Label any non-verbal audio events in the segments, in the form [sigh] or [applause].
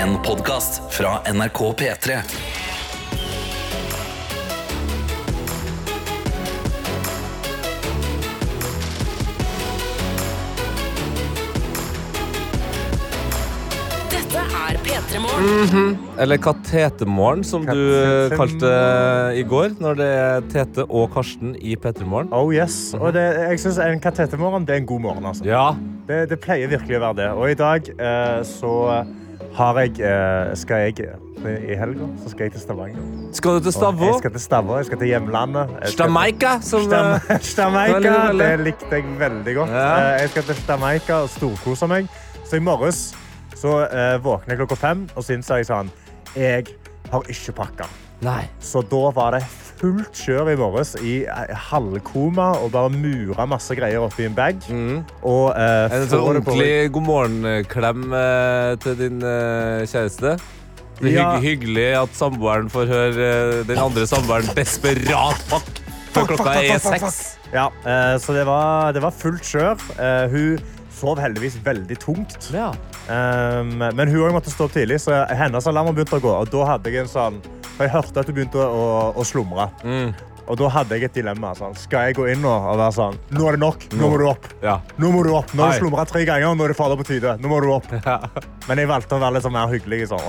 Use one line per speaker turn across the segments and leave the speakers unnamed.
En podkast fra NRK P3.
Dette er P3
Eller Katetemorgen, som du eh, kalte i går. Når det er Tete og Karsten i P3morgen.
Oh yes. Og det, jeg synes En katetemorgen det er en god morgen. Altså.
Ja.
Det, det pleier virkelig å være det. Og i dag eh, så jeg eh, Skal jeg I helga så skal jeg til Stavanger.
Skal du til Stavå?
Jeg skal til Stavå, jeg skal til hjemlandet. Jeg
som
Stam-
eh. [laughs]
Det likte jeg veldig godt.
Ja.
Eh, Jeg skal til Stameika. og storkose meg. Så i morges så våkner jeg klokka fem, og så innså jeg sånn Jeg har ikke pakka.
Nei.
Så da var det fullt kjør i morges i eh, halvkoma og bare mura masse greier oppi en bag. Og eh,
En sånn ordentlig god morgen-klem eh, til din eh, kjæreste. Det er
Ja.
hygg hyggelig at samboeren får høre eh, den andre samboeren desperat fuck før klokka er seks.
Ja, eh, så det var, det var fullt kjør. Eh, hun sov heldigvis veldig tungt.
Ja.
Um, men hun måtte stå opp tidlig, så hennes alarm begynte å gå. Og da hadde jeg en sånn, for jeg hørte at du begynte å, å slumre.
Mm.
Og da hadde jeg et dilemma. Sånn. Skal jeg gå inn og, og være sånn Nå er det nok. Nå må du opp.
Ja.
Nå må du opp. Nå har du slumra tre ganger. Nå er det fader på tide. Nå må du opp.
Ja.
Men jeg valgte å være litt sånn mer hyggelig. Sånn,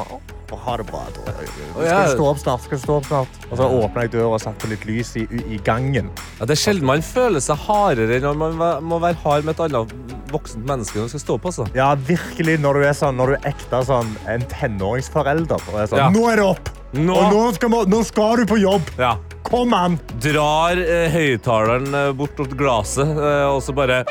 «Å, ha det bra. Da. Skal du stå opp snart? Skal du stå opp snart? Og så åpna jeg døra og satte litt lys i, i gangen.
Ja, det er sjelden man føler seg hardere når man må være hard med et annet voksent menneske når man skal stå opp. Altså.
Ja, virkelig, når du er, sånn, når du er ekte sånn, en tenåringsforelder. Og er sånn. Nå er det opp!
Nå.
Og nå skal, man, nå skal du på jobb!
Ja.
Kom an!
Drar eh, høyttaleren eh, bort mot glasset, eh, og så bare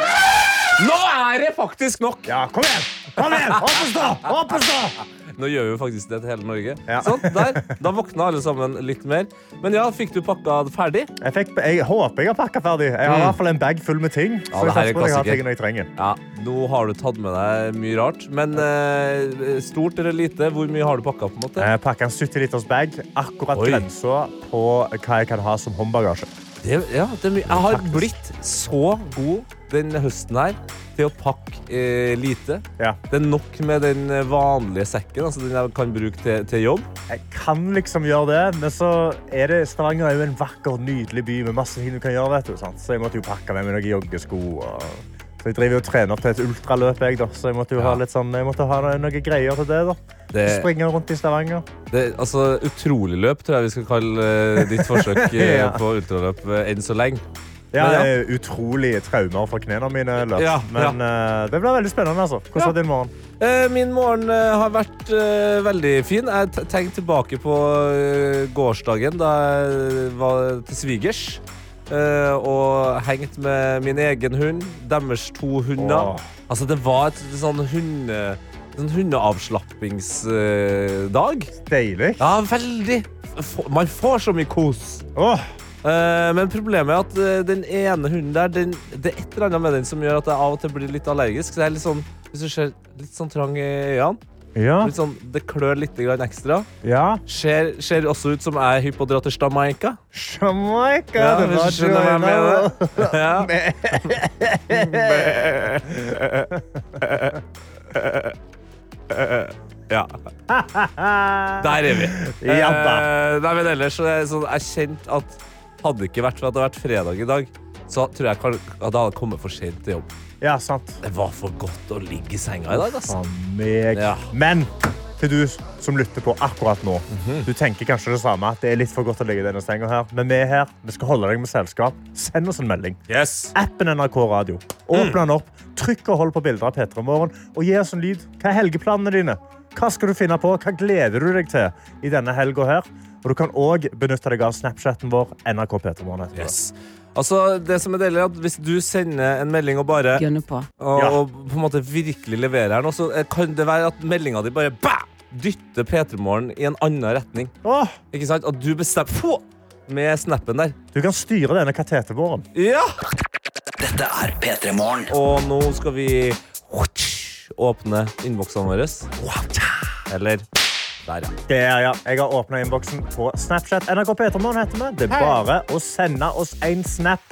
er det faktisk nok!
Ja, kom igjen! Kom igjen! Opp og stå! Opp og stå!
Nå gjør vi faktisk det til hele Norge.
Ja.
Sånn, der. Da våkna alle sammen litt mer. Men ja, fikk du pakka ferdig?
Jeg, fikk, jeg håper jeg har pakka ferdig. Jeg har i
Mm.
hvert fall en bag full med ting.
Ja,
så jeg satser på at jeg har tingene jeg trenger.
Ja, Nå har du tatt med deg mye rart. Men eh, stort eller lite, hvor mye har du pakka? på en måte?
Jeg pakka en 70 liters bag. Akkurat grensa på hva jeg kan ha som håndbagasje.
Det, ja, det er mye. Jeg har blitt så god denne høsten her til å pakke eh, lite.
Ja.
Det er nok med den vanlige sekken, altså den jeg kan bruke til, til jobb.
Jeg kan liksom gjøre det, men så er det Stavanger er jo en vakker, nydelig by med masse ting du kan gjøre. vet du, sant? Så jeg måtte jo pakke med meg noen joggesko. Og... Så jeg driver jo og trener opp til et ultraløp, jeg, da. så jeg måtte jo
Ja.
ha sånn, jeg måtte ha noen greier til det. da.
Det,
Springe rundt i Stavanger.
det, altså, utrolig løp tror jeg vi skal kalle eh, ditt forsøk [laughs] eh,
Ja.
på ultraløp eh, enn så lenge.
Ja,
ja.
det er utrolig traumer fra knærne mine. Løp.
Ja,
Men eh, det blir veldig spennende. altså. Hvordan
Ja.
var din morgen?
Uh, Min morgen uh, har vært veldig fin. Jeg tenker tilbake på gårsdagen da jeg var til svigers. og hengt med min egen hund, deres to hunder.
Oh.
Altså, det var et sånn hunde... En hundeavslappingsdag.
Deilig.
Ja, veldig. Man får så mye kos.
Åh,
Eh, men problemet er at eh, den ene hunden der, den, det er et eller annet med den som gjør at jeg av og til blir litt allergisk. Så jeg er litt sånn, hvis du ser, litt sånn trang i øynene.
ja.
Litt sånn, det klør litt ekstra.
ja.
Ser, ser også ut som jeg er hypp på å dra til Jamaica.
Jamaica,
Ja,
det var
skjønner hva jeg mener. [laughs] Ja. ja. [laughs] Der er vi.
Ja da.
Eh, nei, men ellers så er det sånn, jeg kjente at hadde det ikke vært for at det hadde vært fredag i dag, så tror jeg at jeg hadde kommet for sent til jobb.
Ja, sant.
Det var for godt å ligge i senga i dag, altså.
Meg.
Ja.
Men til du som lytter på akkurat nå,
Mhm.
du tenker kanskje det samme, at det er litt for godt å ligge i denne senga her, men vi er her, vi skal holde deg med selskap. Send oss en melding.
Yes.
Appen NRK Radio. Åpne den opp, trykk og hold på bilder av Petra i morgen, og gi oss en lyd. Hva er helgeplanene dine? Hva skal du finne på? Hva gleder du deg til i denne helga her? Og du kan også benytte deg av Snapchatten vår, NRK.
Yes. Altså, det som er deilig er at Hvis du sender en melding og bare
på.
og,
Ja.
og på en måte virkelig leverer den, så eh, kan det være at meldinga di bare bæ, dytter P3 Morgen i en annen retning.
Åh,
Ikke sant? At du bestemmer få, med snappen der.
du kan styre denne kateterbåren.
Ja!
Dette er P3 Morgen.
Og nå skal vi åpne innboksene våre. Eller der, ja.
Det er, ja. Jeg har åpna innboksen på Snapchat. NRK Petermann heter vi. Det er bare å sende oss en snap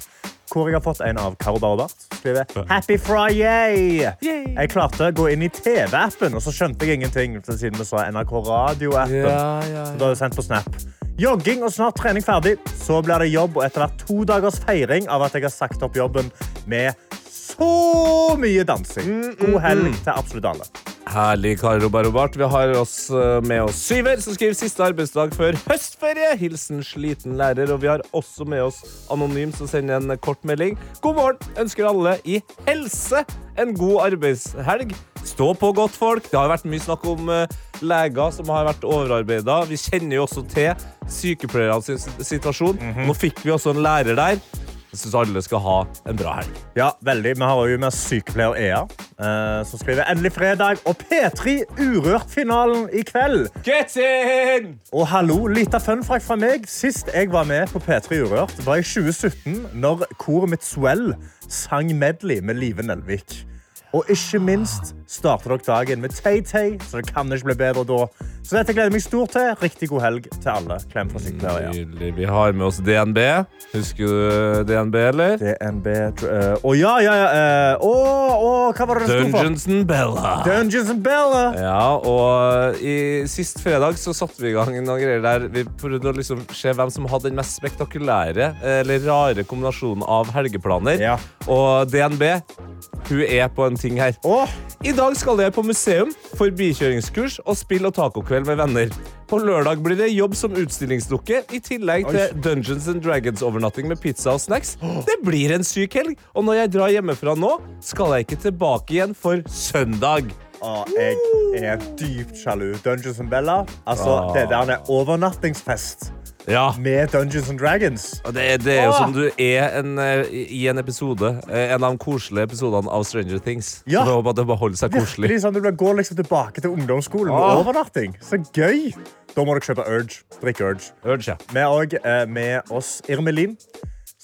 hvor jeg har fått en av Karo Barbart. Skriver Happy Friday! Jeg klarte å gå inn i TV-appen, og så skjønte jeg ingenting. Siden vi sa NRK Radio-appen.
Ja, ja,
Så Da er det sendt på Snap. Jogging og snart trening ferdig. Så blir det jobb og etter hvert to dagers feiring av at jeg har sagt opp jobben med så mye dansing. God helg til absolutt alle.
Herlig, Kari Robert. Vi har oss eh, med oss Syver, som skriver siste arbeidsdag før høstferie. Hilsen sliten lærer. Og vi har også med oss Anonym, som sender en kort melding. God morgen. Ønsker alle i helse en god arbeidshelg. Stå på godt, folk. Det har vært mye snakk om eh, leger som har vært overarbeida. Vi kjenner jo også til sykepleiernes situasjon. Nå fikk vi også en lærer der. Jeg syns alle skal ha en bra helg.
Ja, veldig. Vi har jo med sykepleier Ea, eh, som skriver endelig fredag og P3 Urørt-finalen i kveld.
Get in!
Og hallo, lita fun fra meg. Sist jeg var med på P3 Urørt, var i 2017, når koret mitt Swell sang medley med Live Nelvik. Og ikke minst starter dere dagen med Tay-Tay, så det kan ikke bli bedre da. Så dette gleder jeg meg stort til. Riktig god helg til alle. Klem fra sykepleier.
Vi har med oss DNB. Husker du DNB, eller?
DNB uh, Å ja, ja, ja. eh, Å, oh, hva var det det sto for?
Dungeons and Bella.
Dungeons and Bella.
Ja, og i sist fredag så satte vi i gang noen greier der vi prøvde å liksom se hvem som hadde den mest spektakulære eh, eller rare kombinasjonen av helgeplaner.
Ja.
Og DNB, hun er på en ting her.
Åh.
I dag skal jeg på museum, forbikjøringskurs og spill- og tacokveld med venner. På lørdag blir det jobb som utstillingsdukke, i tillegg
Oi.
til Dungeons and Dragons-overnatting med pizza og snacks. Det blir en syk helg, og når jeg drar hjemmefra nå, skal jeg ikke tilbake igjen for søndag.
Å, jeg er dypt sjalu. Dungeons and Bella. Altså,
Ah.
Det der er overnattingsfest
Ja.
med Dungeons and Dragons.
Og det, det er jo
Åh!
som du er en, eh, i en episode. eh, En av de koselige episodene av Stranger Things.
Ja.
Så jeg håper at det bare holder seg koselig.
Virkelig sånn, Du går liksom tilbake til ungdomsskolen med
Åh.
overnatting. Så gøy! Da må dere kjøpe Urge. Drikk Urge.
Urge, ja.
Vi har òg eh, med oss Irmelin.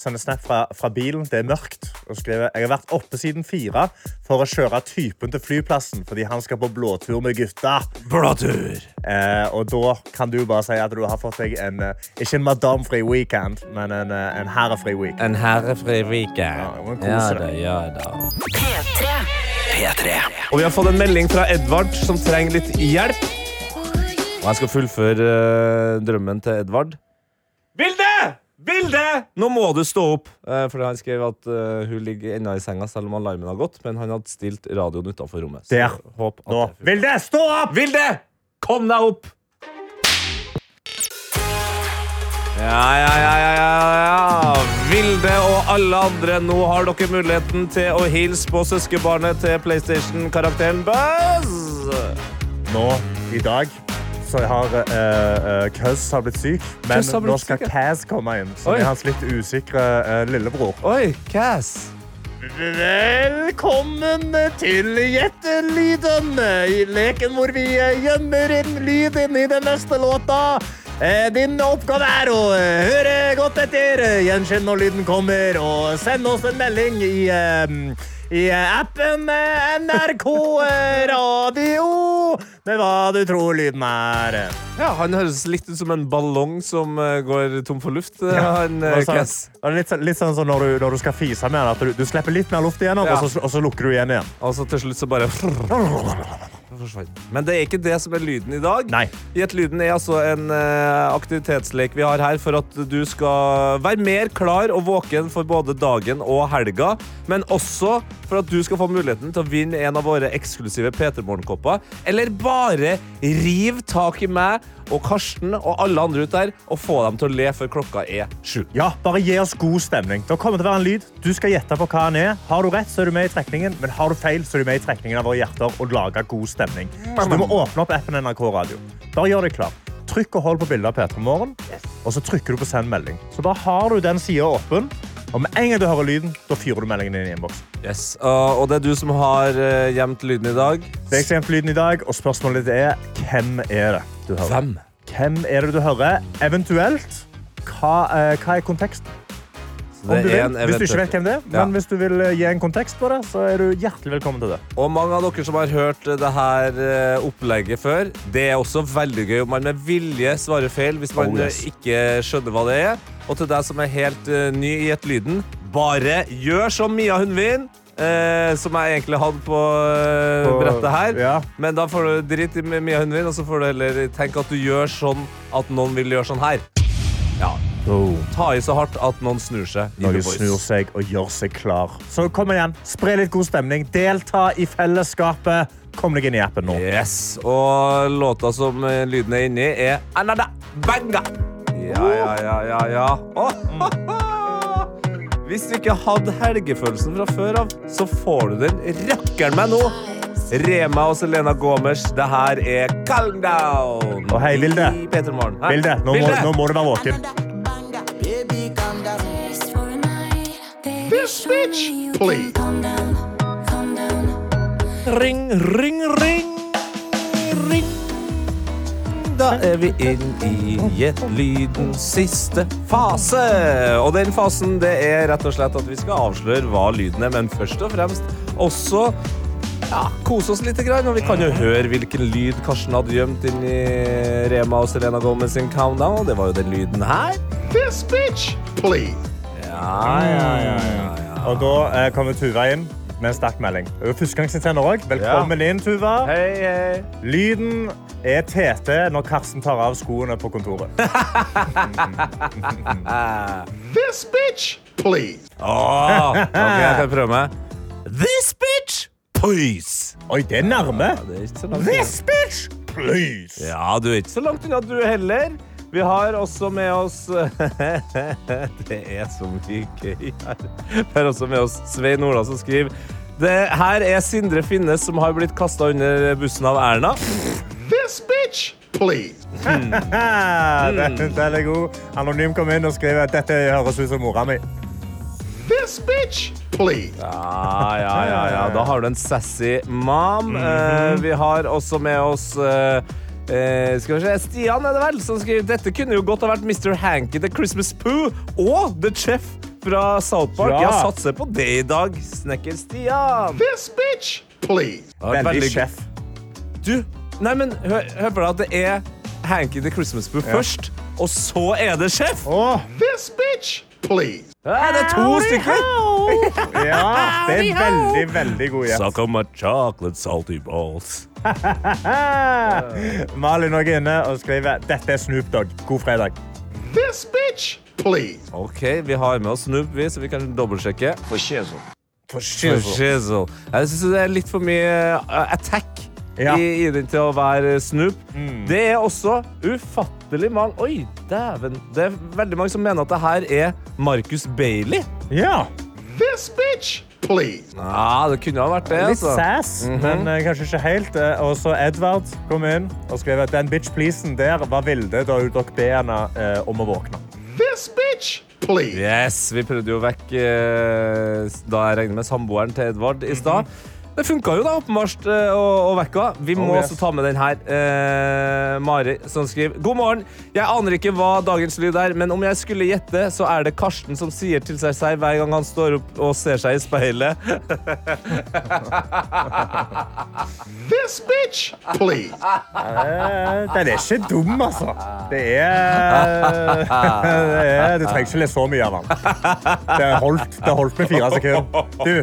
Sender snap fra, fra bilen. Det er mørkt. Og skriver jeg har vært oppe siden fire for å kjøre typen til flyplassen fordi han skal på blåtur med gutta.
Blåtur.
Eh, og da kan du bare si at du har fått deg en eh, ikke en madamfri weekend, men en, eh, en herrefri weekend.
En herrefri weekend.
Ja,
Ja da, ja da.
P3.
P3.
Og vi har fått en melding fra Edvard som trenger litt hjelp. Og jeg skal fullføre eh, drømmen til Edvard. Vilde! Vilde! Nå må du stå opp! Uh, for han skrev at eh, hun ligger ennå i senga selv om alarmen har gått. Men han hadde stilt radioen utenfor rommet.
Der. Nå. Vilde, stå opp!
Vilde! Kom deg opp! Ja, ja, ja, ja, ja, ja. Vilde og alle andre, nå har dere muligheten til å hilse på søskenbarnet til PlayStation-karakteren Buzz.
Nå, i dag, så har uh, uh, Cuz har blitt syk. Men
blitt
nå skal
syk.
Kaz komme inn, som er hans litt usikre uh, lillebror.
Oi, Cass.
Velkommen til Gjettelyden, i leken hvor vi eh, gjemmer inn lyd inn i den neste låta. Eh, Din oppgave er å eh, høre godt etter, eh, gjenkjenne når lyden kommer, og sende oss en melding i, eh, i appen eh, NRK Radio med hva du tror lyden er.
Ja, Han høres litt ut som en ballong som eh, går tom for luft. Ja. han, eh,
Og så-
Cass.
og det er litt, litt sånn som når du, når du skal fise med den, at du, du slipper litt mer luft igjennom,
Ja.
og, så, og så lukker du igjen igjen.
Og så til slutt så bare [laughs] forsvant. Men det er ikke det som er lyden i dag.
Nei.
Gjett-lyden er altså en eh, aktivitetslek vi har her for at du skal være mer klar og våken for både dagen og helga, men også for at du skal få muligheten til å vinne en av våre eksklusive P3 Morgen-kopper. Eller bare riv tak i meg og Karsten og alle andre ut der og få dem til å le før klokka er sju.
Ja, bare gi oss god stemning. Det kommer til å være en lyd. Du skal gjette på hva den er. Har du rett, så er du med i trekningen, men har du feil, så er du med i trekningen av våre hjerter og lager god stemning. Så du må åpne opp appen NRK Radio. Bare gjør deg klar. Trykk og hold på bildet av P3 Morgen, og så trykker du på send melding. Så da har du den sida åpen, og med en gang du hører lyden, da fyrer du meldingen inn i innboksen.
Yes. Uh, og det er du som har uh, gjemt lyden i dag.
Det er gjemt lyden i dag, og spørsmålet er hvem er det du hører?
Hvem?
Hvem er det du hører? Eventuelt, hva, eh, hva er konteksten? Om du vil, hvis du ikke vet hvem det er.
Ja.
Men hvis du vil eh, gi en kontekst på det, så er du hjertelig velkommen til det.
Og mange av dere som har hørt det her eh, opplegget før, det er også veldig gøy om man med vilje svarer feil hvis man
Oh, yes.
eh, ikke skjønner hva det er. Og til deg som er helt eh, ny i et lyden, Bare gjør som Mia Hundvin, eh, som jeg egentlig hadde på, eh,
På-
brettet her.
ja.
Men da får du drit i Mia Hundvin, og så får du heller tenke at du gjør sånn at noen vil gjøre sånn her. Ja. Ta i så hardt at noen snur seg.
Noen snur seg og gjør seg klar. Så kom igjen, spre litt god stemning. Delta i fellesskapet. Kom deg inn i appen nå.
Yes, og låta som eh, lyden er inni, er Anada Banga. Ja, ja, ja, ja, ja. Åh, Hvis du ikke hadde helgefølelsen fra før av, så får du den rakkeren meg nå. Rema og Selena Gomez, det her er Calm Down.
Og hei, Vilde. Vilde, nå må, nå må du være våken.
This bitch, please.
Ring, ring, ring, ring. Da er vi inn i Gjettlydens siste fase. Og den fasen det er rett og slett at vi skal avsløre hva lyden er, men først og fremst også ja, kose oss litt. Grann, og vi kan jo høre hvilken lyd Karsten hadde gjemt inni Rema og Selena Gomez sin countdown. Og det var jo den lyden her.
This bitch, please.
Ja, ja, ja, ja, ja.
Og da eh, kommer Tuva inn med en sterk melding. Hun er Førstegangsinnsender òg. Velkommen inn, Tuva.
Hei, hei.
Lyden er TT når Karsten tar av skoene på kontoret. [laughs]
This bitch, please.
Åh, ok, jeg kan prøve meg. This bitch, please.
Oi, det er nærme.
Det er ikke så langt unna.
This bitch, please.
Ja, du er ikke så langt unna, du heller. Vi har også med oss [laughs] Det er så mye gøy her. Vi har også med oss Svein Ola som skriver det her er Sindre Finnes som har blitt kasta under bussen av Erna.
This bitch, please. [laughs]
Mm. [laughs] den, den er god. Anonym kom inn og skrev at dette høres ut som mora mi.
This bitch, please.
Ja, ja, ja, ja. Da har du en sassy mom. Eh, vi har også med oss eh, eh, skal vi se, Stian er det vel, som skriver dette kunne jo godt ha vært Mr. Hanky The Christmas Poo og The Chef fra South Park.
Ja.
Jeg satser på det i dag. Snekker Stian.
This bitch, please.
Ja,
Veldig
chef
sjef.
Du, nei, men hør, hør på deg at det er Hanky The Christmas Poo først, og så er det Chef.
Oh.
This bitch, please.
Ja, det er to stykker. [laughs]
ja, det er veldig, veldig god gjett.
Suck on my chocolate salty balls. [laughs]
Malin er inne og skriver dette er Snoop Dogg. God fredag.
This bitch, please.
Ok, vi har med oss Snoop, vi, så vi kan dobbeltsjekke.
For shizzle.
For
Shizzle. Jeg syns det er litt for mye uh, attack
Ja.
i, i den til å være Snoop.
Mm.
Det er også ufattelig mange Oi, dæven. Det er veldig mange som mener at det her er Marcus Bailey.
Ja,
This bitch, please.
Ja, det kunne ha vært det.
litt
Altså.
sass, men eh, kanskje ikke helt. Og så Edvard kom inn og skrev at den bitch pleasen der var Vilde da hun dere be henne eh, om å våkne.
This bitch, please.
Yes, Vi prøvde jo vekk eh, da jeg regner med samboeren til Edvard i stad. Det funka jo da, åpenbart, eh, å, å vekke henne. Vi må
Oh, yes.
også ta med den her. Eh, Mari som skriver God morgen. Jeg aner ikke hva dagens lyd er, men om jeg skulle gjette, så er det Karsten som sier til seg selv hver gang han står opp og ser seg i speilet. [laughs]
This bitch, please.
Eh, Den er ikke dum, altså. Det er, [laughs] det er Du trenger ikke lese så mye av den. Det er holdt, det holdt med fire sekunder. Du,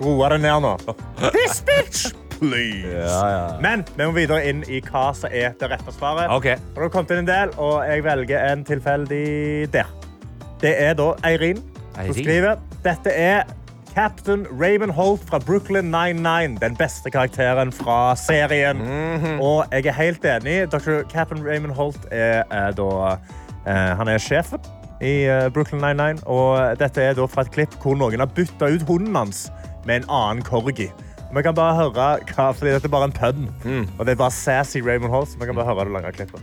roa deg ned nå. This bitch, please. Men vi må videre inn i hva som er det rette svaret.
OK.
Og det har kommet inn en del, og jeg velger en tilfeldig der. Det er da Eirin som
Eirin?
skriver. Dette er Captain Raymond Holt fra Brooklyn 99, den beste karakteren fra serien. Og jeg er helt enig. Dr. Captain Raymond Holt er, eh, da eh, Han er sjefen i eh, Brooklyn 99, og dette er da fra et klipp hvor noen har bytta ut hunden hans med en annen corgi. Vi kan bare høre hva, fordi dette er bare en pønn. Og det er bare sassy Raymond Holt, så vi kan bare høre det lange klippet.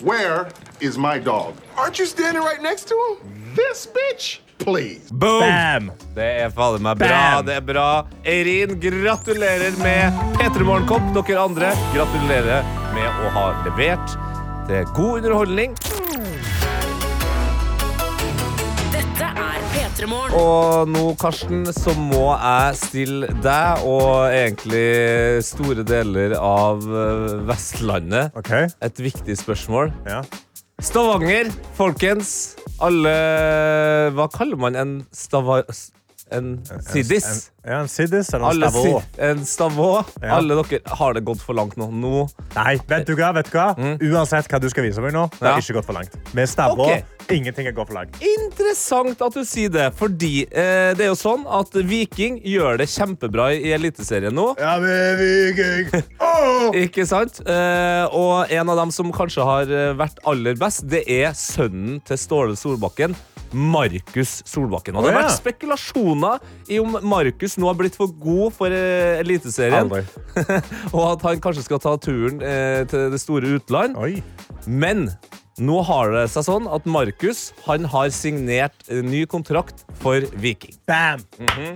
Where is my dog? Aren't you standing right next to him? This bitch, please.
Boom!
Bam!
Det er fader meg bra.
Bam!
det er bra. Eirin, gratulerer med P3 Morgenkopp. Dere andre, gratulerer med å ha levert Det er god underholdning.
Dette er P3 Morgen.
Og nå, Karsten, så må jeg stille deg og egentlig store deler av eh, Vestlandet
okay.
et viktig spørsmål.
Ja.
Stavanger, folkens. Alle Hva kaller man en stava... En siddis?
Ja, en siddis eller en stavå.
En stavå.
Ja.
Alle dere Har det gått for langt nå? Nå
Nei, vet du hva? Vet du hva? Uansett hva du skal vise meg nå, det
har Ja.
ikke gått for langt. Med stavå,
okay.
ingenting er gått for langt.
Interessant at du sier det, fordi eh, det er jo sånn at Viking gjør det kjempebra i Eliteserien nå.
Ja, men Viking! [laughs] Oh!
Ikke sant? Eh, og en av dem som kanskje har eh, vært aller best, det er sønnen til Ståle Solbakken. Markus Solbakken. Og det har vært spekulasjoner i om Markus nå har blitt for god for eh, Eliteserien, [laughs] og at han kanskje skal ta turen eh, til det store utland.
Oi.
Men nå har det seg sånn at Markus han har signert en ny kontrakt for Viking.
Bam!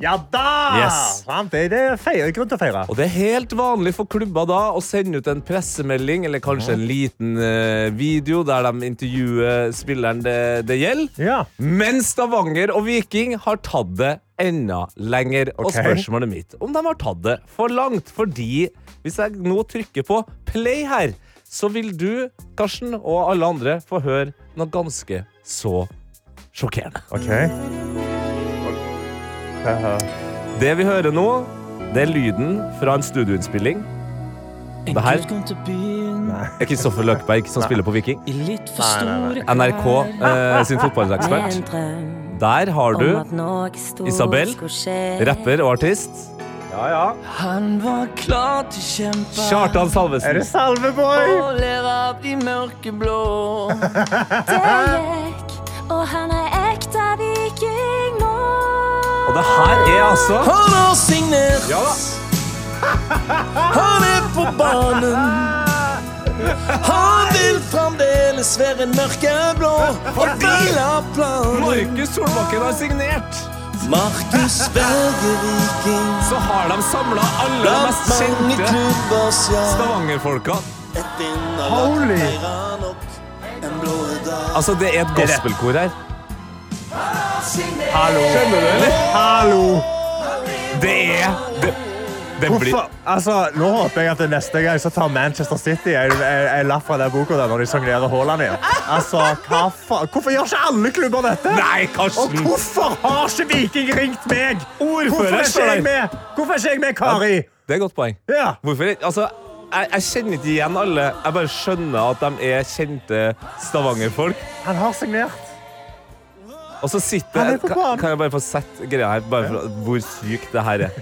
Ja da!
Yes.
Det er grunn til å feire.
Og det er helt vanlig for klubber da å sende ut en pressemelding eller kanskje en liten uh, video der de intervjuer spilleren det, det gjelder.
Ja.
Men Stavanger og Viking har tatt det enda lenger. Og spørsmålet mitt om de har tatt det for langt. Fordi hvis jeg nå trykker på play her, så vil du, Karsten, og alle andre få høre noe ganske så sjokkerende.
OK.
Det vi hører nå, det er lyden fra en studioinnspilling. Det her er Kristoffer Løkberg som spiller på Viking. NRK eh, sin fotballekspert. Der har du Isabel, rapper og artist.
Ja, ja.
Han var klar til å kjempe
Kjartan
Er
Salvesen.
det salveboy?
og ler av de mørkeblå. [laughs]
Det gikk, og han er ekte viking nå.
Og det her er altså
Han har signert.
Ja da. [laughs]
Han er på banen. [laughs] Han vil fremdeles være mørkeblå og hvile planen.
Markus Solbakken har signert.
Markus velger Viking
Så har de samla alle de mest kjente
ja.
Stavanger-folka.
Holy.
feirer nok en blå dag.
Altså, det er et gospelkor her.
Hallo.
Skjønner du, eller?
Hallo.
Det er det blir
Altså, nå håper jeg at det neste gang så tar Manchester City en, en, en lapp fra den boka der når de signerer Haaland igjen. Altså, faen? Hvorfor gjør ikke alle klubber dette?
Nei,
Og hvorfor har ikke Viking ringt meg? Hvorfor er ikke jeg med? Hvorfor er ikke jeg med, Kari?
Det er et godt poeng.
Ja.
Hvorfor? Altså, jeg, jeg kjenner ikke igjen alle. Jeg bare skjønner at de er kjente Stavanger-folk.
Han har signert.
Og så sitter
er
kan, kan jeg bare få sett greia her, bare for hvor sykt det her er?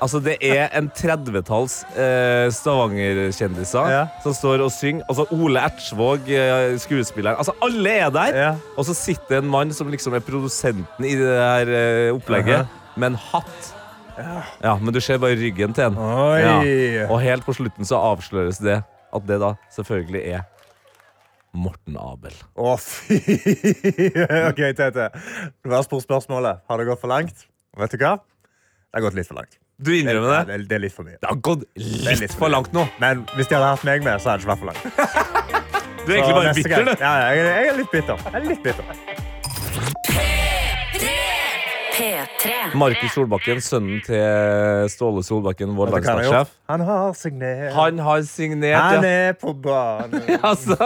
Altså, det er en 30-talls eh, Stavanger-kjendiser
Ja.
som står og synger. Altså, Ole Ertsvåg, eh, skuespilleren. Altså, alle er der.
Ja.
Og så sitter en mann som liksom er produsenten i det her eh, opplegget, med en hatt. Ja, Men du ser bare ryggen til en. Ja. Og helt på slutten så avsløres det at det da selvfølgelig er Morten Abel.
Å, fy. [laughs] OK, Tete. Du har spurt spørsmålet. Har det gått for langt? Vet du hva? Det har gått litt for langt.
Du innrømmer
Ja,
det?
det, det er litt for mye.
Det har gått
er
litt
litt
for langt nå.
Men hvis de hadde hatt meg med, så hadde det ikke vært for langt. [laughs]
Du er egentlig bare bitter, du.
Ja, ja, jeg, er- jeg er litt bitter. Jeg er litt bitter.
Markus Solbakken, sønnen til Ståle Solbakken, vår landslagssjef.
Han har signert.
Han har signert,
Han er på banen. [laughs]
Altså,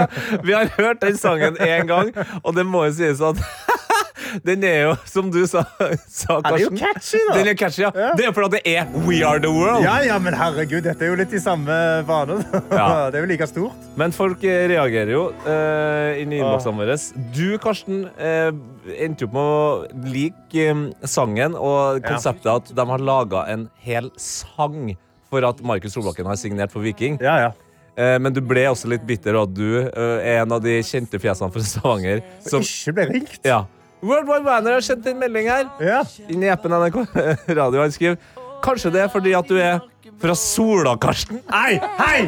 vi har hørt den sangen én gang, og det må jo sies at den er jo, som du sa, sa
Den er jo catchy, da.
Den er catchy, ja.
Ja.
Det er fordi det er We Are The World.
Ja, ja, men herregud, dette er jo litt i samme bane.
Ja. [laughs]
Det er jo like stort.
Men folk eh, reagerer jo uh, inni innboksene våre. Du, Karsten, uh, endte opp med å like um, sangen og konseptet at de har laga en hel sang for at Markus Solbakken har signert for Viking.
Ja, ja.
Eh, men du ble også litt bitter, og du eh, er en av de kjente fjesene fra Stavanger som
Ikke ble ringt.
Ja. World Wide Banner har sendt en melding her.
Ja.
Inn i appen NRK [laughs] Radio. Han skriver Kanskje det er fordi at du er fra Sola, Karsten?
Hei, hei!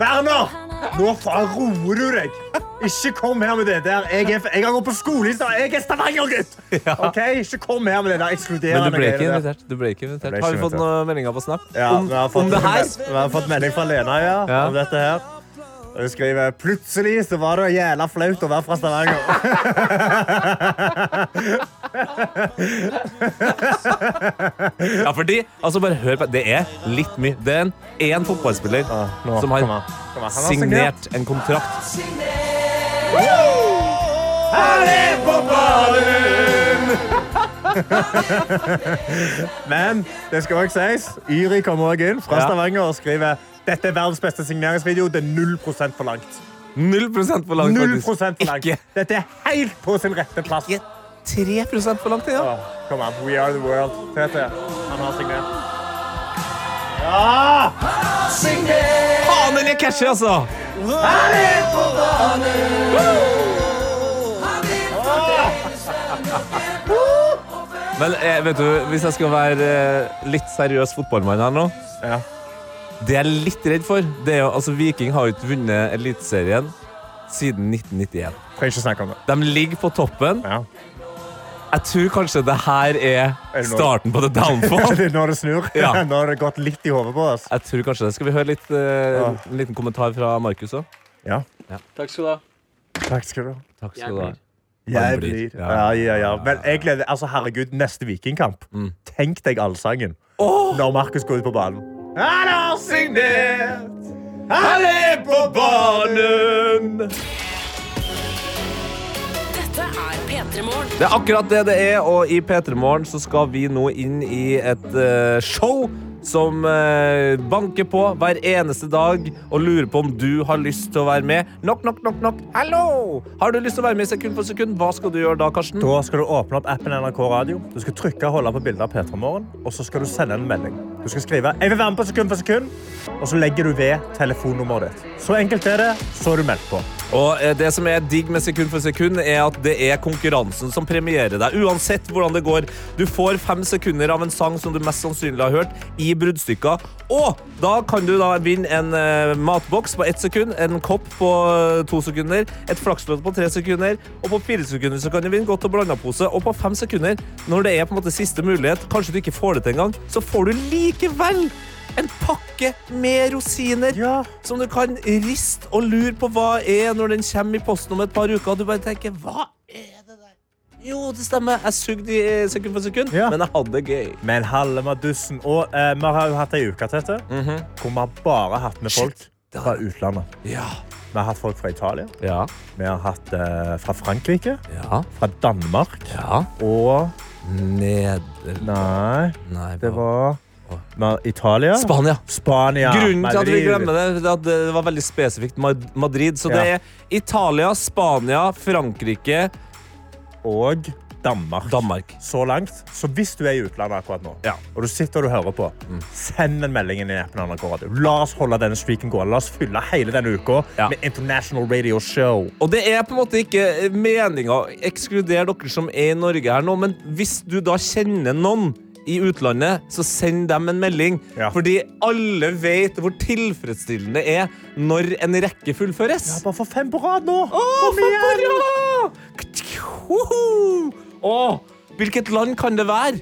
Werner! Nå roer du deg. Ikke kom her med det der. Jeg, er, jeg har gått på skole i stad. Jeg er Stavanger-gutt! [laughs] Ok, Ikke kom her med det der
Men du ble ikke invitert. Du ble ikke invitert.
ble
Har vi fått noen meldinger på Snap
Ja,
om,
vi har fått,
om det her?
Vi har fått melding fra Lena ja,
Ja.
om dette her. Hun skriver plutselig så var det jævla flaut å være fra Stavanger.
Ja, fordi, altså bare hør på Det er litt mye. Det er en én fotballspiller
nå,
som har
kom an. Kom har
signert en kontrakt. Han er på banen! [laughs]
Men det skal også sies, Yri kommer òg inn fra Stavanger og skriver dette er verdens beste signeringsvideo. Det er 0 for langt.
Null prosent for langt,
0
faktisk.
for langt.
Ikke
Dette er helt på sin rette plass.
Ikke 3 prosent for langt, ja.
Kom an, we are the world. TT, han har signert. Ja!
Faen, den er catchy, altså! Men eh, vet du, hvis jeg skal være eh, litt seriøs fotballmann her nå
Ja.
Det jeg er litt redd for, det er jo altså Viking har jo ikke vunnet Eliteserien siden 1991.
Kan ikke snakke om det.
De ligger på toppen.
Ja.
Jeg tror kanskje det her er
nå?
starten på the downfall. [laughs]
Det er Når det snur.
Ja. [laughs]
Nå har det gått litt i hodet på oss.
Jeg tror kanskje det. Skal vi høre litt,
uh,
en liten kommentar fra Markus òg?
Ja.
Takk skal du ha.
Takk skal du ha.
Takk skal du ha.
Jeg
blir. Ja.
Ja, ja, ja. Men jeg gleder Altså, herregud, neste Vikingkamp.
Mm.
Tenk deg allsangen når Markus går ut på banen. Han har signert! Han er på banen!
Dette er P3
Det er akkurat det det er, og i P3 Morgen så skal vi nå inn i et eh, show som eh, banker på hver eneste dag og lurer på om du har lyst til å være med. Knock, knock, knock, knock. Hallo! Har du lyst til å være med sekund for sekund? Hva skal du gjøre da, Karsten?
Da skal du åpne opp appen NRK Radio. Du skal trykke og holde på bildet av P3 Morgen, og så skal du sende en melding. Du skal skrive 'Jeg vil være med på sekund for sekund', og så legger du ved telefonnummeret ditt. Så enkelt er det. Så er du meldt på.
Og eh, det som er digg med sekund for sekund, er at det er konkurransen som premierer deg. Uansett hvordan det går. Du får fem sekunder av en sang som du mest sannsynlig har hørt, i bruddstykker. Og da kan du da vinne en eh, matboks på ett sekund, en kopp på to sekunder, et flakslodd på tre sekunder, og på fire sekunder så kan du vinne godt og blanda pose. Og på fem sekunder, når det er på en måte siste mulighet, kanskje du ikke får det til engang, så får du likevel en pakke med rosiner
Ja.
som du kan riste og lure på hva er når den kommer i posten om et par uker. Og du bare tenker, hva er det der? Jo, det stemmer. Jeg sugde i eh, sekund for sekund,
Ja.
men jeg hadde det gøy.
Men halve madussen. Og eh, vi har jo hatt ei uke Tete, hvor vi har bare hatt med folk
Shit.
fra utlandet.
Ja.
Vi har hatt folk fra Italia,
Ja.
vi har hatt eh, fra Frankrike,
Ja.
fra Danmark
Ja.
og
Nederland
Nei, det var Italia.
Spania.
Spania.
Grunnen til at vi glemmer det, er at det var veldig spesifikt Madrid. Så det
Ja.
er Italia, Spania, Frankrike,
Og Danmark.
Danmark.
Så langt. Så hvis du er i utlandet akkurat nå,
Ja.
og du sitter og du hører på, send en melding inn i appen NRK Radio. La oss holde denne streaken gående. La oss fylle hele denne uka
Ja.
med International Radio Show.
Og det er på en måte ikke meninga å ekskludere dere som er i Norge her nå, men hvis du da kjenner noen i utlandet, så send dem en melding.
Ja.
Fordi alle vet hvor tilfredsstillende det er når en rekke fullføres.
Bare få fem på rad nå!
Åh, Kom igjen! Åh, hvilket land kan det være?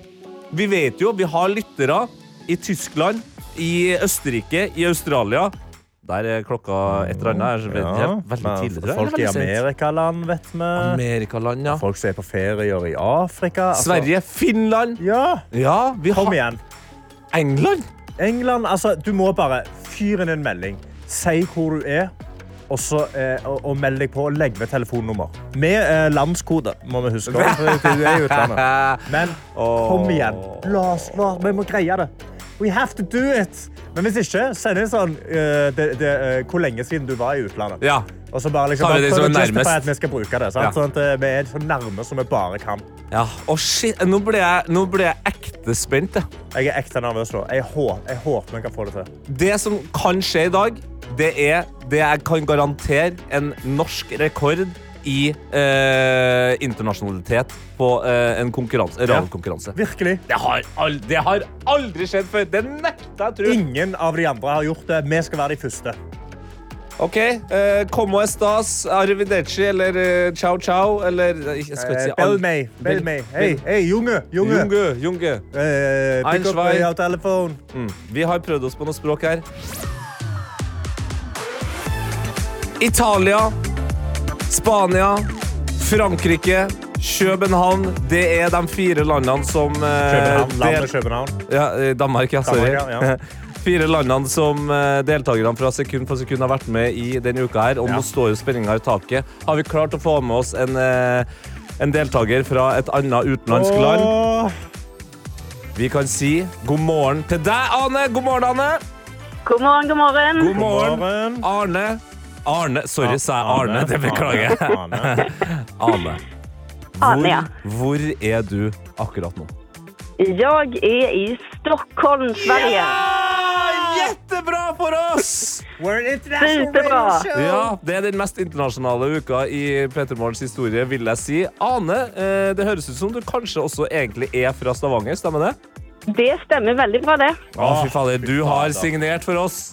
Vi vet jo, vi har lyttere i Tyskland, i Østerrike, i Australia. Der er klokka et eller annet. Jeg vet ikke helt. Veldig
men
tidlig, tror jeg.
Folk i? Amerikaland, vet vi.
Amerikaland, ja.
Folk som er på ferier i Afrika. Altså-
Sverige, Finland.
Ja,
Ja, vi
kom igjen.
England.
England, altså, du må bare fyre inn en melding. Si hvor du er, og, så, eh, og, og meld deg på og legg ved telefonnummer. Med eh, landskode, må vi huske. [laughs] for Du er i utlandet. Men kom igjen. La oss, la, vi må greie det. We have to do it. Men hvis ikke, send det sånn uh, det, det, uh, hvor lenge siden du var i utlandet.
Ja.
Og så bare, liksom, bare
det
prøv å
er nærmest.
at vi skal bruke det. Sant?
Ja.
Sånn at eh, vi er så nærme som vi bare kan.
ja. Å, shit. Nå ble, jeg, nå ble jeg ekte spent. jeg.
Jeg er ekte nervøs nå. Jeg, hå, jeg håper vi kan få det til.
Det som kan skje i dag, det er det jeg kan garantere en norsk rekord i eh, internasjonalitet på eh, en konkurranse, radiokonkurranse.
Virkelig.
Det, har aldri, det har aldri skjedd før. Det nekter jeg tro.
Ingen av de andre har gjort det. Vi skal være de første.
OK. Eh, como estas, arrivederci eller eh, ciao ciao eller eh, Jeg skal ikke si
Eh, Bell May. Bell May. Hei, hei, Junge. Junge.
Junge. Junge.
Eh,
Ein,
pick up your telephone.
Mm. Vi har prøvd oss på noe språk her. Italia, Spania, Frankrike, København. Det er de fire landene som eh,
København. Landet København.
Ja, eh, Danmark, ja. Sorry.
Danmark, ja, ja. [laughs]
fire landene som eh, deltakerne fra Sekund for sekund har vært med i denne uka her. Og
Ja.
nå står jo spenninga i taket. Har vi klart å få med oss en, en deltaker fra et annet utenlandsk land? Vi kan si god morgen til deg, Ane. God morgen, Ane.
God morgen, god morgen.
God morgen,
morgen.
Arne. Arne. Sorry, sa jeg Arne. Det beklager jeg.
Arne.
Ane.
Ane, [laughs] ja.
Hvor, hvor er du akkurat nå?
Jeg er i Stockholm, Sverige.
Jettebra for oss!
Superbra.
Ja, Det er den mest internasjonale uka i Petter Morgens historie, vil jeg si. Ane, eh, det høres ut som du kanskje også egentlig er fra Stavanger, stemmer det?
Det stemmer veldig bra, det.
Å, fy fader, du har signert for oss.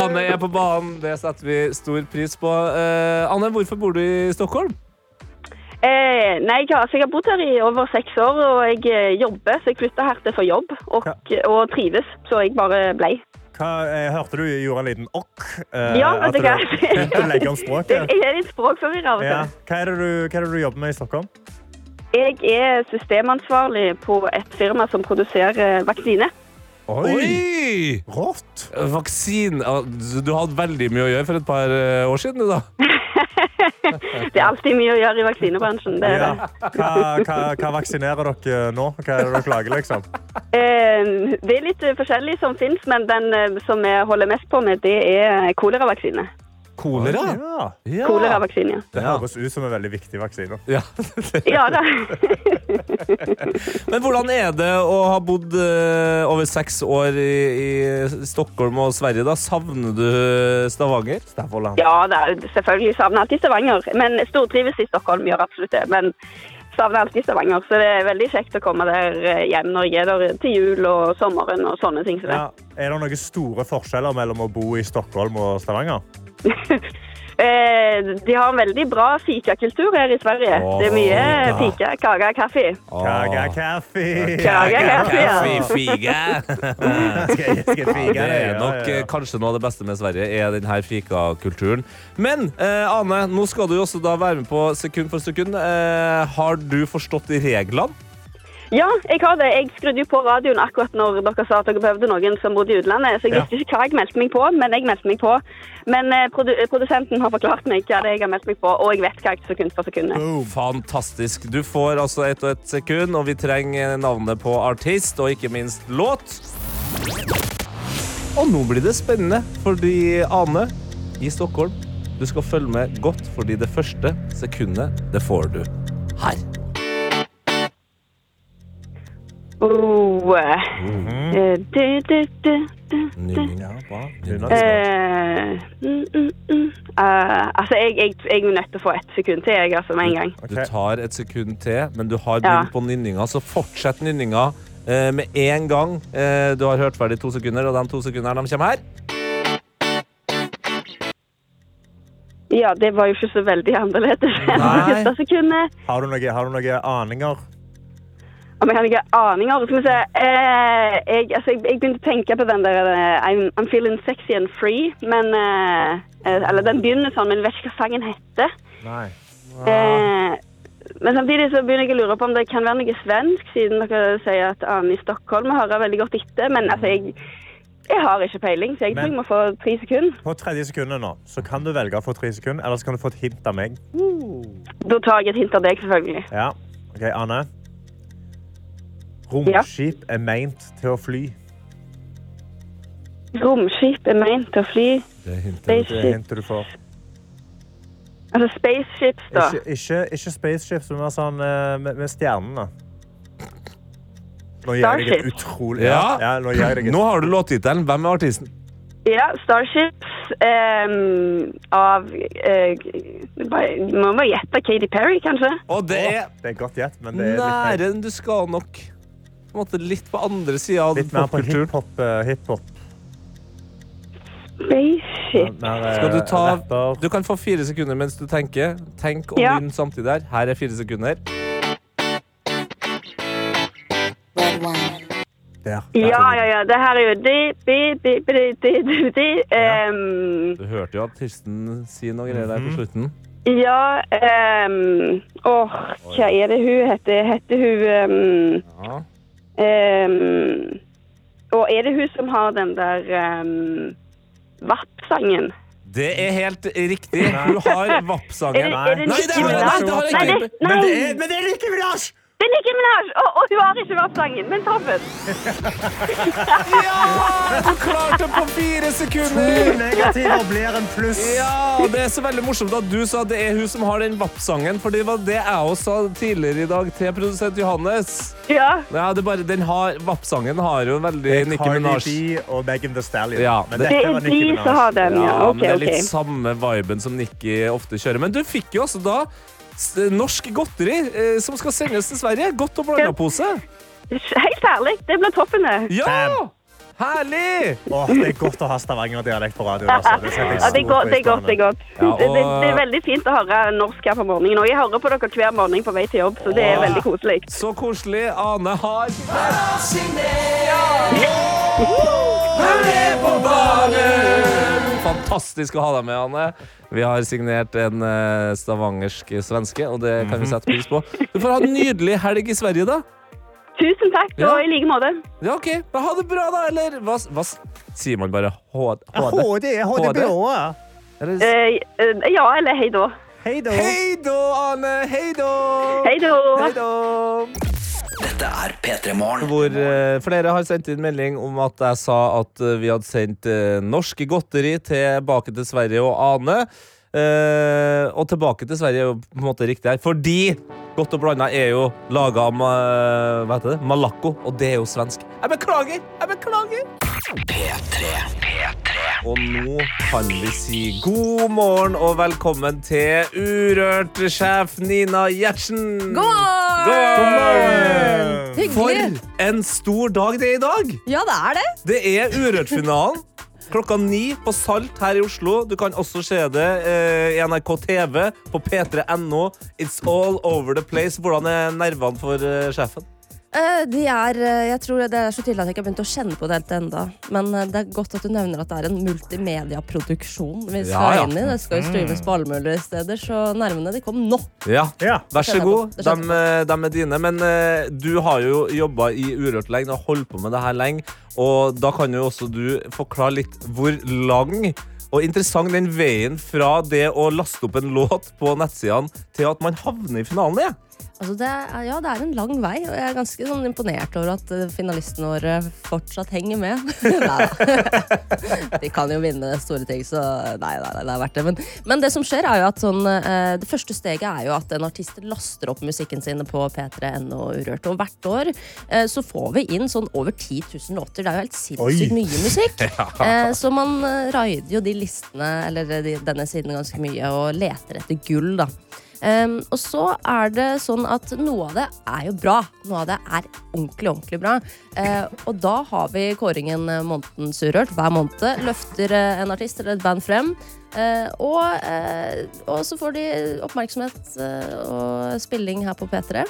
Ane er på banen, det setter vi stor pris på. Eh, Anne, hvorfor bor du i Stockholm?
Eh, nei, jeg har, altså, jeg har bodd her i over seks år, og jeg eh, jobber, så jeg flytta her til for jobb, og, og trives, så jeg bare blei.
Hva, jeg hørte du gjorde en liten okk. eh,
Ja, vet du hva? Jeg [laughs] er litt språkforvirra av og
Ja. Hva, er det du, hva er det du jobber med i Stockholm?
Jeg er systemansvarlig på et firma som produserer vaksine.
Oi!
Rått!
Vaksin Du hadde veldig mye å gjøre for et par eh, år siden, du, da. [laughs]
Det er alltid mye å gjøre i vaksinebransjen. Det er
Ja. Hva, hva, hva vaksinerer dere nå? Hva er det dere lager, liksom?
Eh, det er litt forskjellig som finnes, men den eh, som jeg holder mest på med, det er koleravaksine.
Kolera?
Ja.
Ja.
Koleravaksine, ja.
Det høres ut som en veldig viktig vaksine.
Ja. [laughs]
Ja da.
Men hvordan er det å ha bodd eh, over seks år i, i Stockholm og Sverige? da? Savner du Stavanger?
Stavoland.
Ja da, selvfølgelig savner alltid Stavanger. Men stortrives i Stockholm, gjør absolutt det. Men savner alltid Stavanger. Så det er veldig kjekt å komme der når jeg er der til jul og sommeren og sånne ting. Så.
Ja. Er det noen store forskjeller mellom å bo i Stockholm og Stavanger? [laughs]
Eh, de har en veldig bra fikakultur her i Sverige. Det er mye
Åh.
fika, kaka, kaffe.
Kaka kaffe!
Kaga, kaffe, ja. [laughs]
Skal skal fike
Det er nok
ja,
eh, kanskje noe av det beste med Sverige, er denne fikakulturen. Men eh, Ane, nå skal du også da være med på sekund for sekund. Eh, har du forstått reglene?
Ja, jeg har det. Jeg skrudde jo på radioen akkurat når dere sa at dere behøvde noen som bodde i utlandet, så jeg
Ja.
visste ikke hva jeg meldte meg på, men jeg meldte meg på. Men eh, produ produsenten har forklart meg hva det er jeg har meldt meg på, og jeg vet hva jeg sekund for sekund er.
Fantastisk. Du får altså ett og ett sekund, og vi trenger navnet på artist, og ikke minst låt. Og nå blir det spennende, fordi Ane i Stockholm, du skal følge med godt, fordi det første sekundet, det får du her.
Oh, du, du, du, du, du.
Ja, bra.
Mm, mm. Altså, jeg, jeg, jeg er nødt til å få et sekund til, jeg, altså, med en gang.
Du tar et sekund til, men du har
Ja.
begynt på nynninga, så fortsett nynninga eh, med en gang. Eh, du har hørt ferdig to sekunder, og de to sekundene de kommer her.
Ja, det var jo ikke så veldig annerledes
Nei.
Har du noen noe aninger?
Om jeg hadde ikke aninger. Skal vi se. Eh, jeg, altså, jeg, jeg begynte å tenke på den der eh, I'm, I'm feeling sexy and free. Men eh, eh, Eller den begynner sånn, men jeg vet ikke hva sangen heter.
Nei.
Eh, men samtidig så begynner jeg å lure på om det kan være noe svensk, siden dere sier at Anne i Stockholm hører veldig godt etter. Men altså, jeg, jeg har ikke peiling, så jeg tror jeg må få tre sekunder.
På tredje sekundet nå, så kan du velge å få tre sekunder, eller så kan du få et hint av meg.
Da tar jeg et hint av deg, selvfølgelig.
Ja. Ok, Anne. Romskip er meint til å fly.
Romskip er meint til å fly.
Det er hintet.
Det du får.
Altså spaceships, da.
Ikke, ikke, ikke spaceships, men mer sånn eh, med, med stjernene. Nå gir jeg deg et utrolig ja.
Ja.
Nå jeg deg et
Nå har du låttittelen. Hvem er artisten?
Ja, Starships eh, av eh, Må bare gjette Katy Perry, kanskje?
Og det er
Det er godt gjett, men det er
nære enn du skal nok. På en måte litt på andre sida av
litt mer på
popkulturen.
hiphop. eh, hiphop.
Spaceship.
Mer, eh,
Skal du ta. Du kan få fire sekunder mens du tenker. Tenk og
Ja.
nynn samtidig her. Her er fire sekunder.
Der.
Ja, ja, ja. Det her er jo de, bi, bi, bi, de, de. di, di. ehm,
Du hørte jo artisten si noe greier der på slutten.
Ja um, Åh, hva er det hun heter? Heter hun ehm, Ehm, Og er det hun som har den der um, Vapp-sangen?
Det er helt riktig. Hun har [laughs]
er
Nei, det nei, det er
Minaj? Nei,
er, men det er Nicki Minaj!
Det er Nicki Minaj! Og, og hun har ikke vært sangen, men toppen. [laughs]
Ja! Du klarte på fire
To
sekunder!
negativer blir en pluss.
Ja, og Det er så veldig morsomt at du sa det er hun som har den VAP-sangen, for det var det jeg også sa tidligere i dag til produsent Johannes.
Ja.
Ja, det er bare, den har, VAP-sangen har jo veldig Nicki
Cardi
Minaj.
B og Megan Thee Stallion.
Ja,
Men
det-
Det er de som har den, ja.
Ja,
okay,
men det er litt
okay.
samme viben som Nicki ofte kjører. Men du fikk jo også da norsk godteri eh, som skal sendes til Sverige. Godt og blanda pose.
Helt ærlig, det blir toppen, det.
Ja! Herlig!
Oh, det er godt å ha Stavanger-dialekt på radioen. Altså. Det
Ja, det er godt. Det er godt, det er godt.
Ja, og-
det, det, det er veldig fint å høre norsk her på morgenen. Og jeg hører på dere hver morgen på vei til jobb, så det er veldig koselig.
Så koselig. Ane har Fantastisk å ha deg med, Anne. Vi har signert en eh, stavangersk svenske, og det kan vi sette pris på. Du får ha en nydelig helg i Sverige, da.
Tusen takk,
Ja.
og i like måte.
Ja, ok. Men ha det bra, da. Eller hva, hva s- sier man bare? H- HD?
HD, HDBO.
Eller,
Eh, eh, ja, eller hei da.
Hei da.
hei da! Hei da.
Hei da!
Dette er P3 Morgen.
Hvor eh, flere har sendt inn melding om at jeg sa at eh, vi hadde sendt eh, norske godteri tilbake til Sverige og Ane. Eh, og tilbake til Sverige er jo på en måte riktig her, fordi Godt og blanda er jo laga av ma- hva heter det? Malakko, og det er jo svensk. Jeg beklager! Jeg beklager!
P3. P3.
Og nå kan vi si god morgen og velkommen til Urørt-sjef Nina Gjertsen.
God
God
morgen!
For en stor dag det er i dag!
Ja, det er det.
Det er Urørt-finalen. Klokka ni på Salt her i Oslo. Du kan også se det eh, i NRK TV på p3.no. It's all over the place. Hvordan er nervene for eh, sjefen?
Eh, de er, eh, jeg tror det er så tydelig at jeg ikke har begynt å kjenne på det helt ennå. Men eh, det er godt at du nevner at det er en multimediaproduksjon vi skal
Ja, ja.
inn i. Det skal jo streames på alle mulige steder, så nervene de kom nå.
Ja,
Ja.
Vær så god. De, de er dine. Men uh, du har jo jobba i Urørt lenge og holdt på med det her lenge. Og da kan jo også du forklare litt hvor lang og interessant den veien fra det å laste opp en låt på nettsidene til at man havner i finalen er.
Altså det er, ja, det er en lang vei, og jeg er ganske sånn imponert over at eh, finalistene våre fortsatt henger med. [laughs] De kan jo vinne store ting, så nei, nei, nei, det er verdt det. Men, men det som skjer, er jo at sånn, eh, det første steget er jo at en artist laster opp musikken sin på p3.no Urørt. Og hvert år eh, så får vi inn sånn over 10 000 låter. Det er jo helt sinnssykt mye musikk. [laughs] ja. så man eh, raider jo de listene, eller de, denne siden ganske mye, og leter etter gull, da. Um, og så er det sånn at noe av det er jo bra. Noe av det er ordentlig, ordentlig bra. Uh, og da har vi kåringen eh, Månedens Urørt. Hver måned løfter eh, en artist eller et band frem. Uh, og, uh, og så får de oppmerksomhet og spilling her på P3.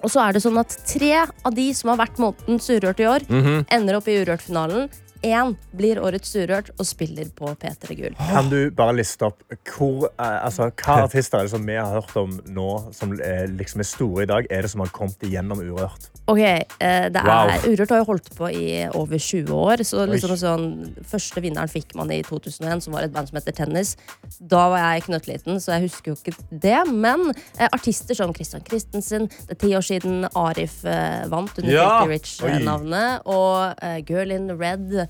Og så er det sånn at tre av de som har vært Månedens Urørt i år, ender opp i Urørt-finalen. Én blir Årets Urørt og spiller på P3 Gull.
Kan du bare liste opp hvor, eh, altså, hva artister er det som vi har hørt om nå, som eh, liksom er store i dag, er det som har kommet igjennom Urørt?
Ok, eh, det er,
Wow.
Urørt har jo holdt på i over 20 år. Så liksom sånn, Første vinneren fikk man i 2001, som var et band som heter Tennis. Da var jeg knøttliten, så jeg husker jo ikke det. Men eh, artister som Christian Christensen Det er ti år siden Arif eh, vant under
Ja.
Filthy Rich-navnet. Og eh, Girl in Red,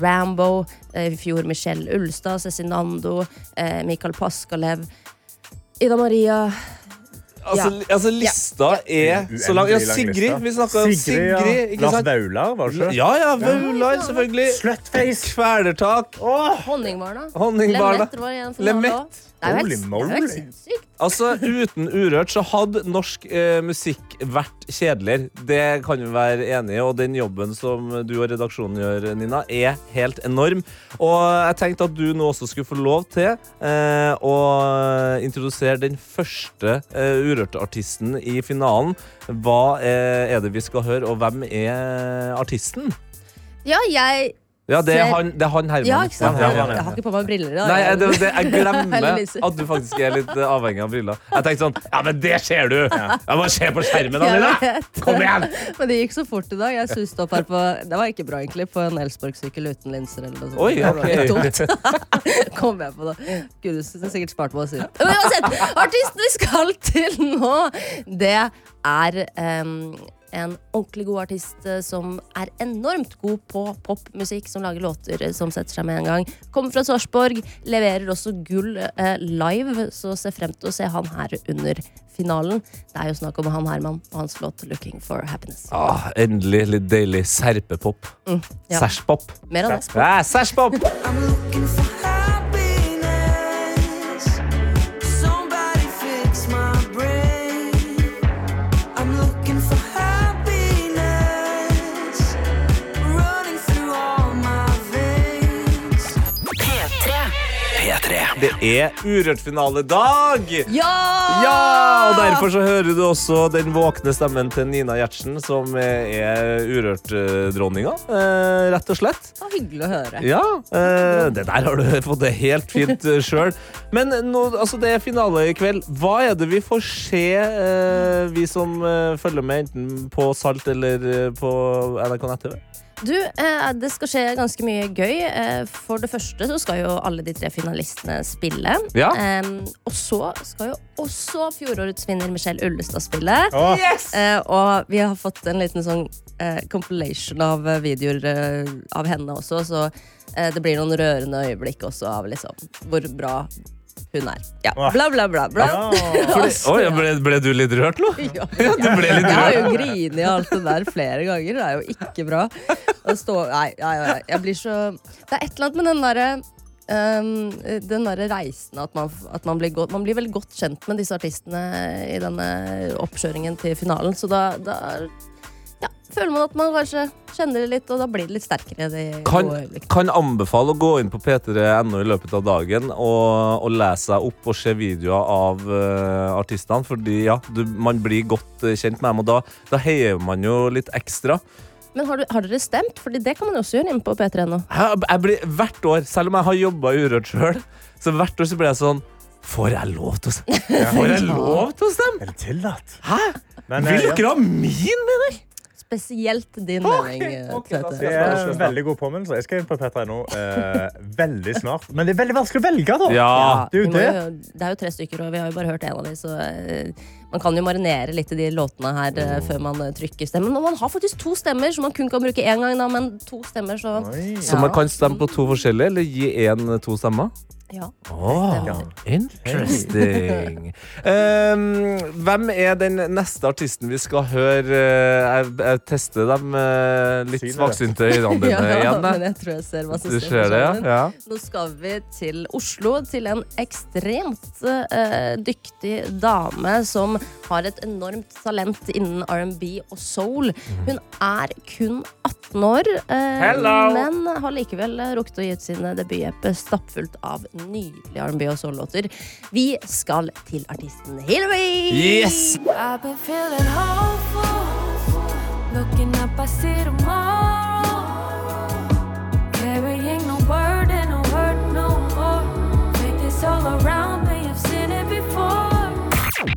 Rambo, eh, i fjor Michelle Ulstad, Cezinando, eh, Mikael Paskalev, Ida Maria
Altså,
Ja.
altså lista er så lang. Ja, Sigrid. Vi snakka om
Sigrid,
Sigrid.
ja. Lars? Vaular, var det ikke?
Ja, ja. Vaular, selvfølgelig.
Slutface.
Kvelertak.
Honningbarna.
Honningbarna.
Lemett
Holy moly.
Altså, Uten Urørt så hadde norsk eh, musikk vært kjedeligere. Det kan vi være enige i, og den jobben som du og redaksjonen gjør, Nina, er helt enorm. Og jeg tenkte at du nå også skulle få lov til eh, å introdusere den første eh, Urørt-artisten i finalen. Hva eh, er det vi skal høre, og hvem er artisten?
Ja, jeg
Ja, det er han, det er han Herman.
Ja, ikke sant?
Ja,
Jeg,
ja,
jeg har ikke på meg briller Da.
Nei, jeg, det, det, jeg [laughs] glemmer at du faktisk er litt eh, avhengig av briller. Jeg tenkte sånn Ja, men det ser du! Jeg Bare se på skjermen, da, Kom igjen! [laughs]
Men det gikk så fort i dag. Jeg suste opp her på Det var ikke bra, egentlig. På en Elsborg-sykkel uten linser eller noe sånt.
Oi,
Det var litt
ok. [laughs]
dumt. Kom jeg på det. Gud, du er sikkert spart på å si det. Men uansett, artisten vi skal til nå, det er em, en ordentlig god artist eh, som er enormt god på popmusikk, som lager låter eh, som setter seg med en gang. Kommer fra Sarpsborg, leverer også gull eh, live, så se frem til å se han her under finalen. Det er jo snakk om han Herman og hans låt 'Looking for Happiness'.
Ah, endelig litt deilig serpepop.
ja.
Sæsjpop.
Mer av det.
Ja, Sæsjpop! Er Urørt-finaledag!
Ja!
Ja! Og derfor så hører du også den våkne stemmen til Nina Gjertsen, som er Urørt-dronninga, eh, rett og slett.
Det var hyggelig å høre.
Ja, eh, det der har du fått det helt fint uh, sjøl. Men nå, altså, det er finale i kveld. Hva er det vi får se, eh, vi som eh, følger med enten på Salt eller eh, på NRK nett-TV?
Du, eh, det skal skje ganske mye gøy. Eh, for det første så skal jo alle de tre finalistene spille.
Ja.
Eh, og så skal jo også fjorårets vinner Michelle Ullestad spille.
Åh,
Eh, og vi har fått en liten sånn eh, compilation av videoer eh, av henne også, så eh, det blir noen rørende øyeblikk også av liksom hvor bra hun er. Ja, Bla, bla, bla, bla. Ja. [laughs]
Fordi, ja, ble, ble du litt rørt nå? [laughs] [laughs]
Ja.
Du ble litt
Jeg har jo
rørt.
grinet i alt det der flere ganger. Det er jo ikke bra. Å stå, nei, nei, nei, jeg blir så Det er et eller annet med den derre um, den der reisen at, man, at man, blir godt, man blir veldig godt kjent med disse artistene i denne oppkjøringen til finalen. Så da, da ja, føler man at man kanskje kjenner det litt, og da blir det litt sterkere. Det
Kan, kan anbefale å gå inn på p3.no i løpet av dagen og, og lese seg opp og se videoer av uh, artistene. Fordi ja, du, man blir godt eh, kjent med dem, og da, da heier man jo litt ekstra.
Men har, du, har dere stemt? Fordi det kan man også gjøre inne på p3.no.
Jeg, jeg blir hvert år, selv om jeg har jobba urørt sjøl, så hvert år så blir jeg sånn Får jeg lov til å stemme? Får jeg lov til å stemme?
er det tillatt?
Hæ?
Men, eh,
Vil
ja.
dere ha min mening?
Spesielt din mening. Okay,
ok,
Tete.
da skal
Det er en veldig god påminnelse. Jeg skal inn på P3.no eh, veldig snart. Men det er veldig vanskelig å velge, da.
Ja.
Det er jo det.
jo- det er jo tre stykker, og vi har jo bare hørt en av dem, så eh, man kan jo marinere litt i de låtene her eh, før man eh, trykker stemmen. Og man har faktisk to stemmer, som man kun kan bruke én gang, da, men to stemmer, så
ja.
Så man kan stemme på to forskjellige, eller gi én to stemmer?
Ja.
Oh, interesting. [laughs] Um, hvem er den neste artisten vi skal høre? Jeg, jeg tester dem uh, litt svaksynte øynene dine [laughs]
ja,
igjen.
men
jeg.
tror jeg ser hva som
Du ser det, ja? ja.
Nå skal vi til Oslo, til en ekstremt uh, dyktig dame som har et enormt talent innen R&B og soul. Hun er kun 18 år,
uh,
men har likevel eh, rukket å gi ut sin debut-EP stappfullt av nydelige R&B og soul-låter. Vi skal til artisten Hillary!
Yes!
I've been feeling hopeful. Looking up, I see tomorrow. Carrying no burden, no hurt, no more. Faith is all around me, I've seen it before.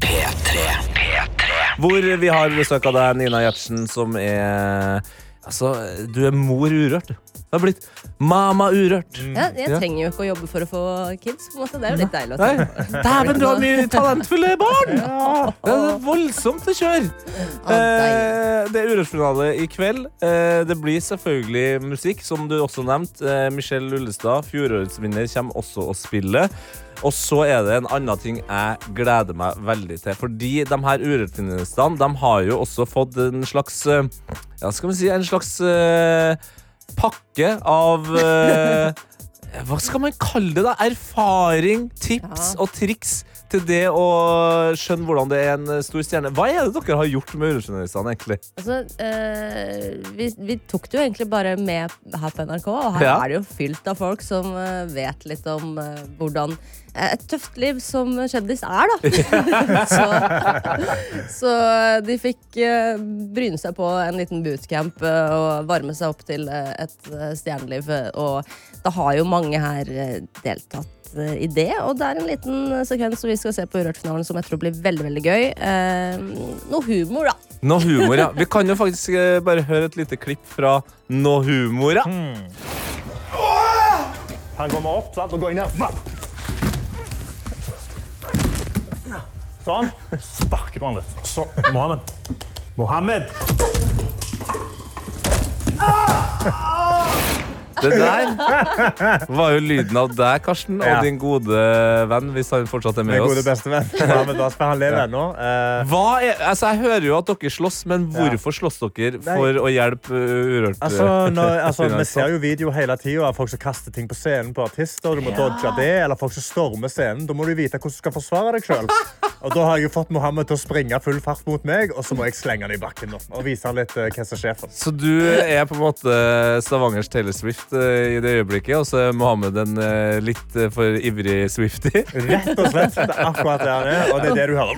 P3. P3.
Hvor vi har besøk av deg, Nina Gjertsen, som er Altså, du er mor urørt. Du har blitt mamma urørt.
Ja, jeg trenger jo ikke å jobbe for å få kids. På en måte. Det er jo litt deilig å
Nei.
på. [laughs]
Dæven, du har mye talentfulle barn! Det er voldsomt å kjøre. Eh, det er Urørt-finale i kveld. Eh, det blir selvfølgelig musikk, som du også nevnte. Eh, Michelle Ullestad, fjorårets vinner, kommer også å spille. Og så er det en annen ting jeg gleder meg veldig til. Fordi de her Urørt-finalistene de har jo også fått en slags eh, Ja, skal vi si en slags eh, pakke av eh, Hva skal man kalle det, da? Erfaring, tips og triks til det å skjønne hvordan det er en eh, stor stjerne. Hva er det dere har gjort med Eurojournalistene, egentlig?
Altså, eh, vi, vi tok det jo egentlig bare med her på NRK, og her
Ja.
er det jo fylt av folk som eh, vet litt om eh, hvordan et tøft liv som kjendis er, da. [laughs] så, så de fikk eh, bryne seg på en liten bootcamp eh, og varme seg opp til eh, et stjerneliv. Og da har jo mange her deltatt i det, og det er en liten sekvens som vi skal se på Urørt-finalen som jeg tror blir veldig veldig gøy. Eh, noe humor, da.
Noe humor, ja. Vi kan jo faktisk eh, bare høre et lite klipp fra Noe humor, ja.
Han kommer opp, sant? og går inn Smack! Sånn. Sparker du han litt. Så, Mohammed. Mohammed!
Det der var jo lyden av deg, Karsten, og
Ja.
din gode venn, hvis han fortsatt er med oss.
Min gode bestevenn. Mohammed Asper, han lever ennå.
Er, altså, jeg hører jo at dere slåss, men hvorfor slåss dere for å hjelpe uh, Urørt?
Altså, når, [laughs] altså, vi ser jo video hele tida av folk som kaster ting på scenen på artister. Du må dodge det, eller folk som stormer scenen. Da må du vite hvordan du skal forsvare deg sjøl. [laughs] Og da har jeg jo fått Mohammed til å springe full fart mot meg, og så må jeg slenge han i bakken nå, og vise han litt uh, hva som skjer.
Så du er på en måte Stavangers Taylor Swift eh, i det øyeblikket, og så er Mohammed en eh, litt eh, for ivrig Swifty.
Rett og slett. Det er akkurat det han er, og det er det du hører.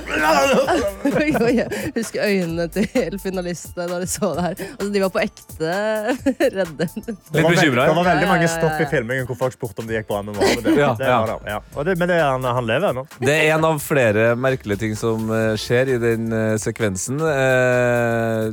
Jeg husker øynene til finalistene da de så det her. Altså, de var på ekte [laughs] redde.
Litt bekymra?
det var veldig mange stopp i filmingen hvor folk spurte om det gikk bra med Mohammed. Det,
Ja,
det
ja.
ja. Og det, men det, han, han lever ennå.
Det er en av flere merkelige ting som skjer i den sekvensen. Eh,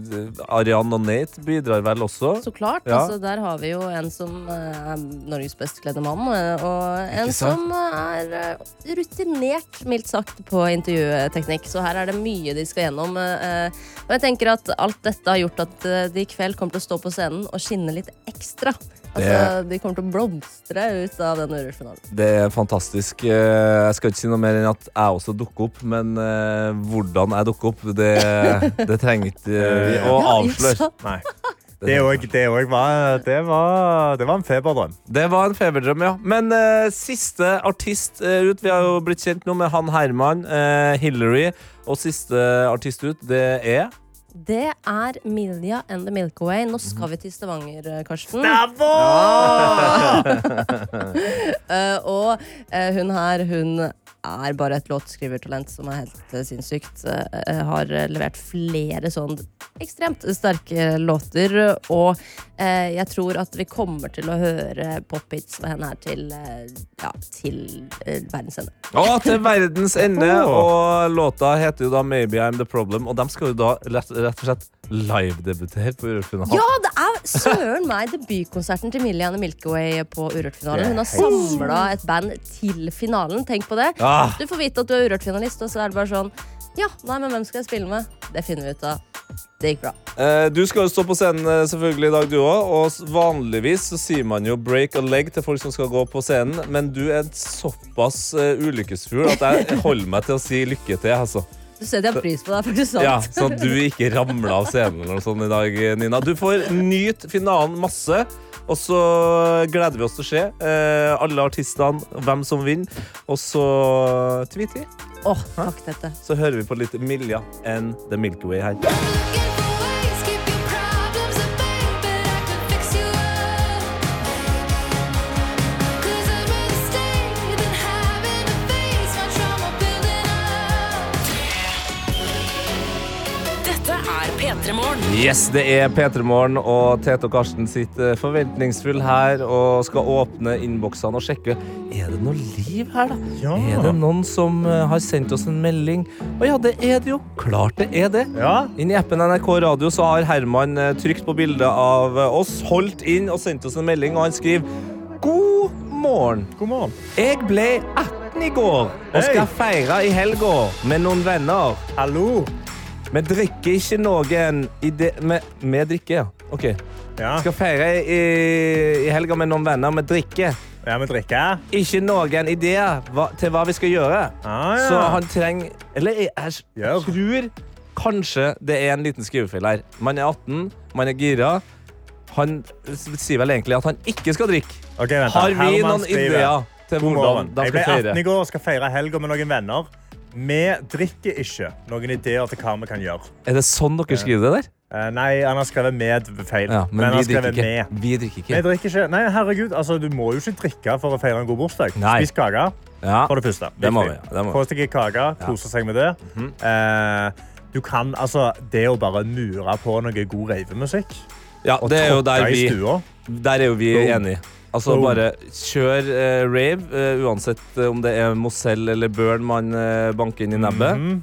Arian og Nate bidrar vel også.
Så klart.
Ja.
Altså, der har vi jo en som eh, er Norges best kledde mann, eh, og en som er eh, rutinert, mildt sagt, på intervjuteknikk. Så her er det mye de skal gjennom. Og jeg tenker at alt dette har gjort at de i kveld kommer til å stå på scenen og skinne litt ekstra. Altså, De kommer til å blomstre ut av den Urørt-finalen.
Det er fantastisk. Jeg skal ikke si noe mer enn at jeg også dukker opp, men hvordan jeg dukker opp, det, [laughs] det trenger ikke å
Ja, ikke
avsløre.
Nei. Det, er også, det, er også var, det, var, det var en feberdrøm.
Det var en feberdrøm, ja. Men uh, siste artist uh, ut Vi har jo blitt kjent nå med han Herman, uh, Hillary, og siste artist ut, det er
Det er Milja and the Milky Way. Nå skal vi til Stavanger, eh, Karsten. uh, [laughs] og uh, hun her, hun er bare et låtskrivertalent som er helt eh, sinnssykt. Eh, har eh, levert flere sånn ekstremt sterke låter. Og eh, jeg tror at vi kommer til å høre pophits med henne her til, ja, til verdens ende.
Ja, til verdens ende! Og låta heter jo da Maybe I'm The Problem, og de skal jo da rett, rett og slett live-debutere på Urørt-finalen.
Ja, det er søren meg debutkonserten til Millie Anne Milky på Urørt-finalen. Hun har samla et band til finalen. Tenk på det.
Ah.
Du får vite at du er Urørt-finalist, og så er det bare sånn Ja, nei, men hvem skal jeg spille med? Det finner vi ut av. Det gikk bra.
Eh, Du skal jo stå på scenen eh, selvfølgelig i dag, du òg. Og vanligvis så sier man jo 'break a leg' til folk som skal gå på scenen, men du er såpass uh, ulykkesfugl at jeg holder meg til å si lykke til. altså.
Setter jeg pris på det, faktisk sant.
Ja, Sånn at du ikke ramler av scenen eller noe sånt i dag, Nina. Du får nyte finalen masse. Og så gleder vi oss til å se eh, alle artistene, hvem som vinner. Og så tweeter vi.
Åh, takk, dette.
Så hører vi på litt Milja and The Milky Way her. Yes, det er P3 Morgen, og Tete og Karsten sitt forventningsfull her og skal åpne innboksene og sjekke Er det noe liv her, da.
Ja.
Er det noen som eh, har sendt oss en melding? Å ja, det er det jo. Klart det er det.
Ja.
Inn i appen NRK Radio så har Herman eh, trykt på bildet av eh, oss, holdt inn og sendt oss en melding, og han skriver God morgen.
God morgen.
Jeg ble 18 i går og skal feire i helga med noen venner.
Hallo.
Vi drikker ikke noen i det Vi, vi drikker, ja. OK.
Ja,
Skal feire i, i helga med noen venner. Vi drikker.
ja vi drikker.
Ikke noen ideer hva, til hva vi skal gjøre.
Ah, ja.
Så han trenger Eller jeg, jeg, tror kanskje det er en liten skrivefeil her. Man er 18, man er gira. Han sier vel egentlig at han ikke skal drikke.
Okay, vent.
Har vi noen ideer til hvordan
skal
de
Jeg ble
skal
18 i
feire?
går og skal feire helga med noen venner. Vi drikker ikke. Noen ideer til hva vi kan gjøre.
Er det sånn dere skriver det der?
Eh, nei, han har skrevet med feil.
Ja, men
men han
vi
har
drikker
skrevet
ikke.
med.
Vi drikker
Vi
ikke.
drikker ikke. Nei, herregud, altså, du må jo ikke drikke for å feire en god bursdag.
Nei.
Spis kake,
Ja.
for det første.
Det må vi,
Viktig.
det må vi. Mhm.
Få seg en kake, kose seg med det. eh, du kan, altså, det å bare mure på noe god ravemusikk
ja, det er jo
tråkke
der
i
vi,
stua
der er jo vi enige. Altså
Boom.
bare kjør eh, rave, eh, uansett eh, om det er Mozell eller Burn man eh, banker inn i nebbet.
Mhm.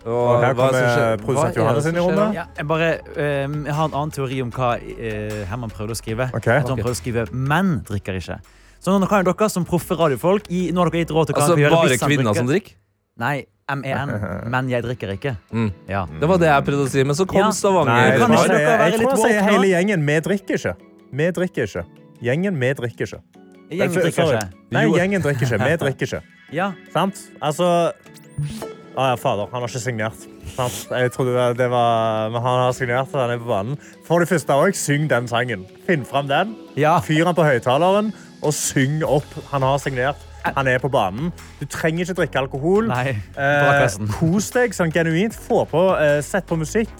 Og,
Og her
er
kommer produsent Johannes inn i rommet.
Ja, jeg, bare, eh, jeg har en annen teori om hva uh, Herman prøvde å skrive.
Okay.
At han prøvde å skrive 'menn drikker ikke'. Så nå kan dere som proffe radiofolk gi, Nå har dere gitt råd til hva
Altså
han kan gjøre
bare kvinner som drikker?
Nei, MEN. [laughs] Men jeg drikker ikke.
Mm.
Ja.
Det var det jeg prøvde å si, men så kom
Ja.
Nei,
Stavanger.
jeg
Kan
tror
ikke
han
dere være
jeg tror han sier hele gjengen. Vi drikker ikke. Vi drikker ikke. Gjengen, vi drikker ikke.
Gjengen drikker ikke.
Nei, gjengen drikker ikke. Vi drikker ikke. [laughs]
Ja.
Sant? Altså ah, ja, Fader, han har ikke signert. Sant? Jeg trodde det- det var Men han har signert, han er på banen. For det første òg, syng den sangen. Finn fram den.
ja.
Fyr den på høyttaleren, og syng opp. Han har signert. Han er på banen. Du trenger ikke drikke alkohol.
Nei.
Eh, kos deg sånn genuint. Få på, eh, Sett på musikk.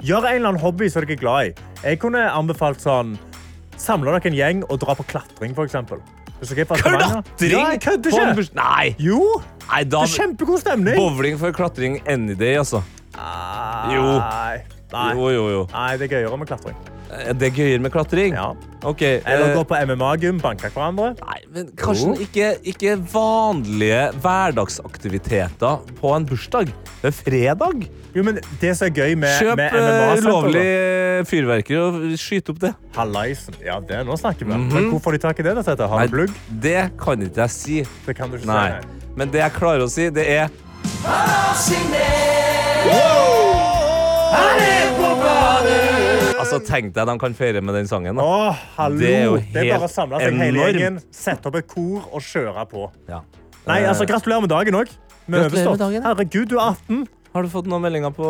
Gjør en eller annen hobby som dere er glad i. Jeg kunne anbefalt sånn Samle dere en gjeng og dra på klatring, arrangementer.
Klatring?
Ja, jeg kødder ikke!
Nei!
Jo!
Nei, da
Det er kjempegod stemning.
Bowling for klatring any day, altså. Jo.
Nei. Nei.
Jo, jo, jo.
Nei, det er gøyere med klatring.
Er det gøyere med klatring?
Ja.
Okay,
Eller
eh,
gå på MMA-gym, banke hverandre.
Nei, men Karsten, ikke, ikke vanlige hverdagsaktiviteter på en bursdag. Det er fredag.
Jo, men det som er gøy med,
Kjøp
med
eh,
MMA Kjøp
ulovlig fyrverkeri og skyt opp det.
Hallaisen. Ja, det, nå snakker vi. Men hvor får de tak i det? Dette? Har
Nei,
du plugg?
det kan ikke jeg si.
Det kan du ikke
Nei.
si.
Men det jeg klarer å si, det er Altså, Tenk deg de kan feire med den sangen. da.
Å, hallo!
Det
Det
er
er,
jo
bare å
helt
samle seg hele
enormt.
gjengen, sette opp et kor og kjøre på.
Ja.
Nei,
Eh,
altså, Gratulerer med dagen òg. Herregud, du er 18.
Har du fått noen meldinger på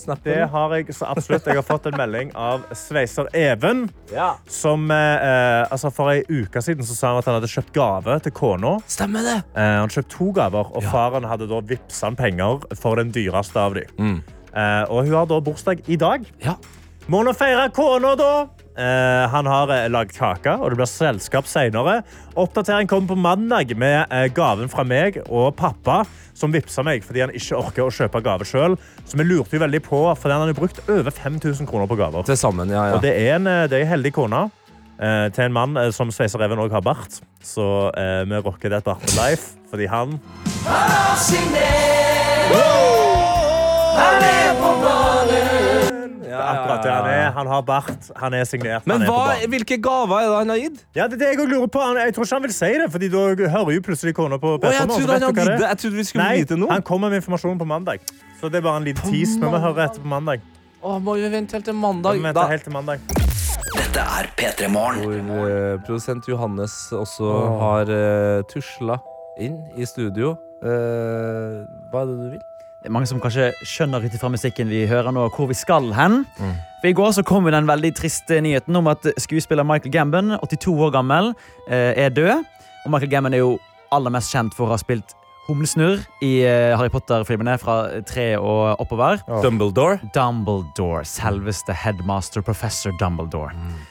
Snap?
Det har jeg så absolutt. Jeg har fått en melding av sveiser Even.
Ja.
Som, eh, eh, altså For ei uke siden så sa han at han hadde kjøpt gave til kona.
Stemmer det.
Eh, han kjøpte to gaver, og faren hadde da vippsa han penger for den dyreste av dem.
Mm.
Eh, og hun har da bursdag i dag.
Ja.
Må nå feire kona, da! Uh, han har uh, lagd kake, og det blir selskap senere. Oppdatering kommer på mandag med uh, gaven fra meg og pappa, som vippsa meg fordi han ikke orker å kjøpe gave sjøl. Så vi lurte jo veldig på, for han har jo brukt over 5000 kroner på gaver.
Til sammen, ja.
Og det er en, det er en heldig kone eh, til en mann eh, som Sveiser Even òg har bart. Så eh, vi rocker det Bart med life, fordi han
Ja,
akkurat det han er. Han har bart, han er signert.
Men
han er
hva, hvilke gaver er det han har gitt?
Ja, det er det jeg lurer på. Han- Jeg tror ikke han vil si det, Fordi da hører jo plutselig kona på
Å, jeg
Petter nå,
trodde han hadde
det er.
det. Jeg trodde vi skulle
Nei,
vite noe.
han kommer med informasjon på mandag. Så det er bare en liten tease. Men vi hører etter på mandag.
Åh, må vi vente helt til mandag?
vi
Da,
helt til mandag.
Dette er P3 Morgen.
hvor uh, produsent Johannes også har uh, tusla inn i studio. Uh, hva er det du vil?
Det er mange som kanskje skjønner ut fra musikken vi hører nå, hvor vi skal hen.
Mm.
For I går så kom den veldig triste nyheten om at skuespiller Michael Gambon, 82 år gammel, eh, er død. Og Michael Gambon er jo aller mest kjent for å ha spilt Humlesnurr i eh, Harry Potter-filmene fra tre og oppover.
Dumbledore.
Dumbledore, selveste headmaster professor Dumbledore. Eh,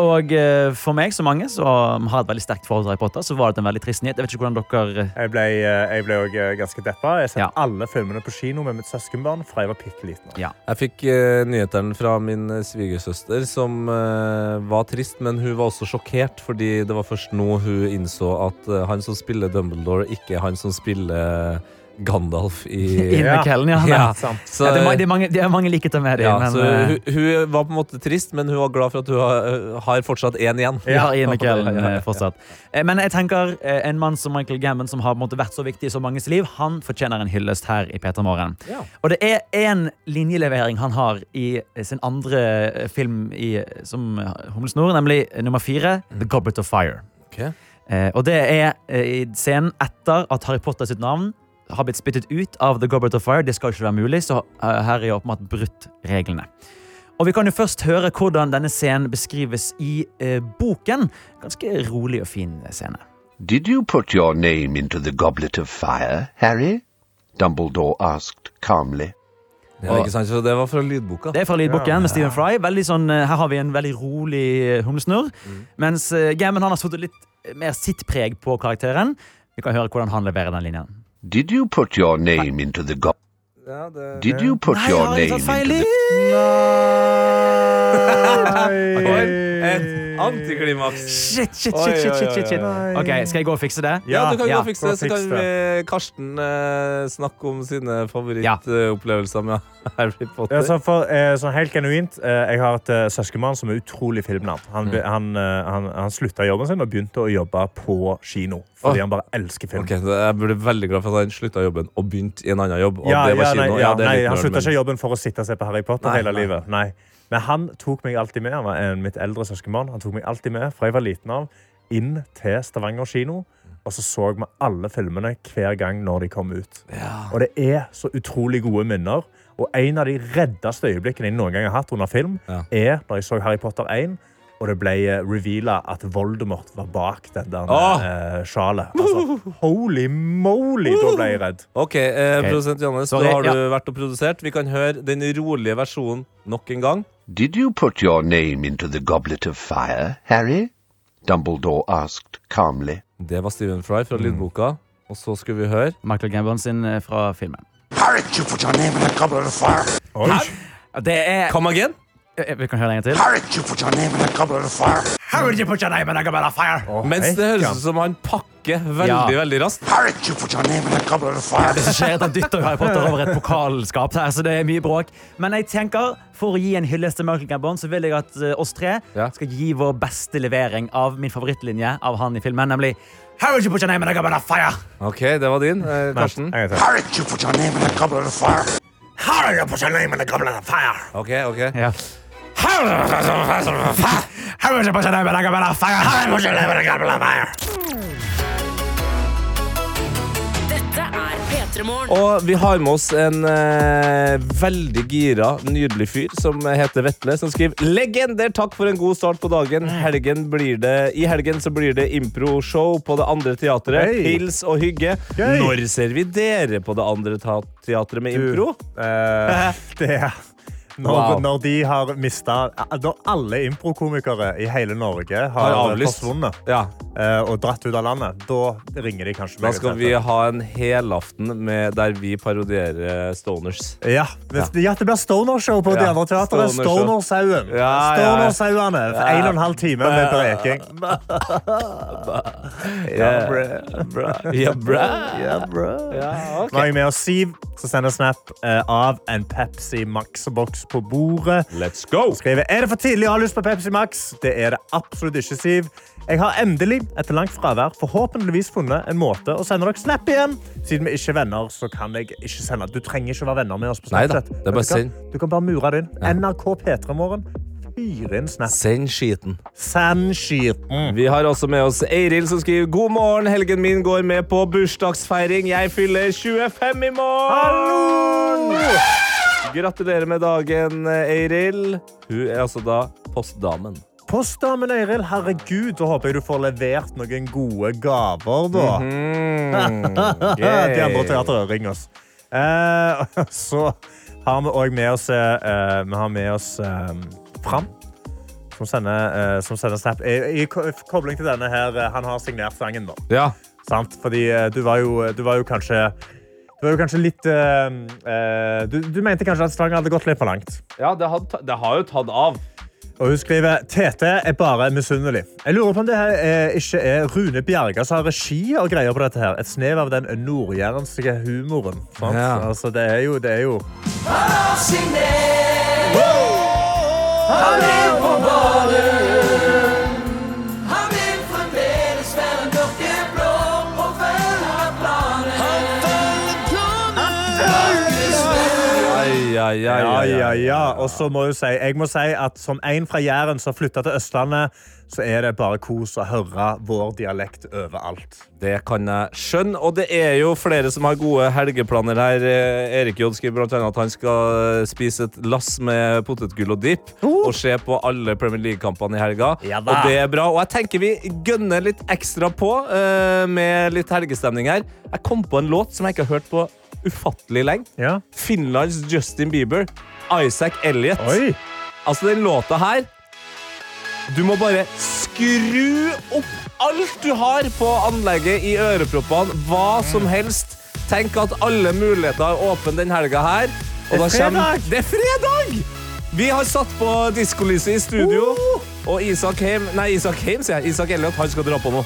og eh, for meg, så mange som har et veldig sterkt forhold til Harry Potter, så var det en veldig trist nyhet. Jeg vet ikke hvordan dere
Jeg ble, eh, jeg ble også ganske deppa. Jeg sett
Ja.
alle filmene på kino med mitt søskenbarn fra jeg var bitte liten.
Ja.
Jeg fikk uh, nyhetene fra min eh, svigersøster, som eh, var trist, men hun var også sjokkert, fordi det var først nå hun innså at eh, han som spiller Dumbledore, ikke er han som spiller Gandalf [laughs] i
Ja.
McKellen, ja.
Ja. Så,
ja det, er, det, er mange, det er mange likheter med det.
ja,
men,
så
eh,
hun, hun var på en måte trist, men hun var glad for at hun har, eh, har fortsatt én igjen.
Ja, i Ian McKellen eh, fortsatt. Men jeg tenker en mann som Michael Gammon, som har på en måte vært så viktig i så manges liv, han fortjener en hyllest her i P3 Morgen.
Ja.
Og det er én linjelevering han har i sin andre film i, som Humlesnor, nemlig nummer fire, The Goblet of Fire.
Okay.
Eh, og det er eh, i scenen etter at Harry Potter sitt navn har blitt spyttet ut av The Goblet of Fire. Det skal ikke være mulig, så eh, her er åpenbart brutt reglene. Og vi kan jo først høre hvordan denne scenen beskrives i eh, boken. Ganske rolig og fin scene.
Did you put your name into the goblet of fire, Harry? Dumbledore asked calmly.
Ja, ikke sant? Så det var fra lydboka.
Det er fra lydboken med Stephen Fry. Veldig sånn, eh, her har vi en veldig rolig humlesnurr. Mm. Mens uh, Gammon han har fått litt mer sitt preg på karakteren. Vi kan høre hvordan han leverer den linjen.
Did you put your name into the gob...
Ja, det,
Did you put your name into the...
For [laughs] et antiklimaks.
Shit, shit, shit, shit, shit, shit, shit. Ok, Skal jeg gå og fikse det?
Ja, du kan gå og fikse det, så kan vi, Karsten eh, snakke om sine favorittopplevelser med [laughs] Harry Potter.
Ja, så for, eh, sånn helt genuint, eh, jeg har et eh, søskenbarn som er utrolig filmnavn. Han, be- han, eh, han, han slutta jobben sin og begynte å jobbe på kino. Fordi
Åh.
han bare elsker film.
Ok, så Jeg ble veldig glad for at han slutta jobben og begynte i en annen jobb. Og
Ja,
det var
ja, nei,
kino.
ja,
det er
nei,
litt
han
nerd,
slutta
men-
ikke jobben for å sitte og se på Harry Potter
Nei,
hele
nei.
livet. Nei. Men han tok meg alltid med. Han var en, mitt eldre søskenbarn. Han tok meg alltid med fra jeg var liten av inn til Stavanger kino. Og så så vi alle filmene hver gang når de kom ut. Og det er så utrolig gode minner. Og en av de reddeste øyeblikkene jeg noen gang har hatt under film,
Ja.
er da jeg så Harry Potter 1. Og det ble reveala at Voldemort var bak den der
Åh!
eh, sjalet. Altså, holy moly, da ble jeg redd.
Ok, eh. Produsent Johannes, da har du
ja.
vært og produsert. Vi kan høre den rolige versjonen nok en gang.
Did you put your name into the goblet of fire, Harry? Dumbledore asked calmly.
Det var Stephen Fry fra lydboka. Og så skulle vi høre
Michael Gambon sin eh, fra filmen.
Harry, did you put your name in the goblet of fire?
Oi.
Det er
Come again?
Vi kan høre en gang til.
Harry, did you put your name in the goblet of fire?
Det han pakker.
Harry, did you put your name in the goblet of fire?
Mens Det høres ut som skjer veldig raskt. Han dytter Harry Potter over et pokalskap, her, så det er mye bråk. Men jeg tenker, for å gi en hyllest til Michael Gambon, så vil jeg at eh, oss tre
Ja.
skal gi vår beste levering av min favorittlinje av han i filmen, nemlig How would you put your name in a goblet of fire?
Ok, det var din. Eh, Karsten.
En gang til.
How did you put your name in a goblet of fire? «How would you put your name in a goblet of fire?
Ok, ok.
Ja.
Harry, did you put your name in
Og vi har med oss en eh, veldig gira, nydelig fyr som heter Vetle, som skriver Legender! Takk for en god start på dagen. Helgen blir det, I helgen så blir det impro-show på det andre teatret.
Hei.
Pils og hygge.
Gøy.
Når ser vi dere på det andre ta- teatret med impro?
Eh, [laughs] det er når,
Wow.
når de har mista Når alle improkomikere i hele Norge har,
Har avlyst.
forsvunnet
Ja,
eh, og dratt ut av landet, da ringer de kanskje
Da skal vi ha en helaften med, der vi parodierer Stoners.
ja, ja, det blir Stoner-show på
Ja,
andre teatrene.
Stoner-show.
Stoner-sauen.
Ja, ja, ja.
Stoner-sauene. En og en halv time med.
Ja, [laughs] bra. Ja, bra.
Ja, bra. Nå er jeg med oss Siv, som sender snap eh, av en Pepsi Max-boks på bordet.
Let's go!
Skriver, er det for tidlig å ha lyst på Pepsi Max? Det er det absolutt ikke, Siv. Jeg har endelig, etter langt fravær, forhåpentligvis funnet en måte å sende dere snap igjen. Siden vi ikke er venner, så kan jeg ikke sende. Du trenger ikke å være venner med oss på
Neida,
Snapchat.
det er bare
du, kan,
send.
du kan bare mure det inn. NRK P3morgen. Fyr inn snap.
Send skiten.
Send skiten.
Vi har også med oss Eiril som skriver God morgen, helgen min går med på bursdagsfeiring. Jeg fyller 25 i morgen! Gratulerer med dagen, Eiril. Hun er altså da postdamen.
Postdamen Eiril, herregud, da håper jeg du får levert noen gode gaver, da. [laughs]
Mm,
De andre teatrene, ring oss. Eh, [laughs] så har vi òg med oss, eh, vi har med oss eh, Fram. Som sender, eh, som sender snap. I, I ko- kobling til denne her, eh, han har signert sangen, da.
Ja.
Sant? Fordi eh, du var jo, du var jo kanskje du var jo kanskje litt uh, eh, du, du mente kanskje at slangen hadde gått litt for langt.
Ja, det, had, det har jo tatt av.
Og hun skriver TT er bare misunnelig. Jeg lurer på om det her er, ikke er Rune Bjerga som har regi og greier på dette. her. Et snev av den nordjærenske humoren. Sant?
Ja.
Altså, det er jo, det er jo
Ai, ai, ai,
Ja,
ai,
ja,
ja,
ja. Og så må jeg si, jeg må si at som en fra Jæren som flytta til Østlandet, så er det bare kos å høre vår dialekt overalt.
Det kan jeg skjønne. Og det er jo flere som har gode helgeplaner her. Eh, Erik J skriver blant at han skal spise et lass med potetgull og dipp og se på alle Premier League-kampene i helga.
Ja
og det er bra. Og jeg tenker vi gønner litt ekstra på uh, med litt helgestemning her. Jeg kom på en låt som jeg ikke har hørt på ufattelig lenge.
Ja.
Finlands Justin Bieber. Isaac Elliot.
Oi!
Altså, den låta her Du må bare skru opp alt du har på anlegget i øreproppene. Hva som helst. Tenk at alle muligheter er åpne den helga her. Og
Det er
da kommer-
fredag!
Det er fredag! Vi har satt på diskolyset i studio, og Isak Heim Nei, Isak Heim, sier jeg. Isak Elliot, han skal dra på nå.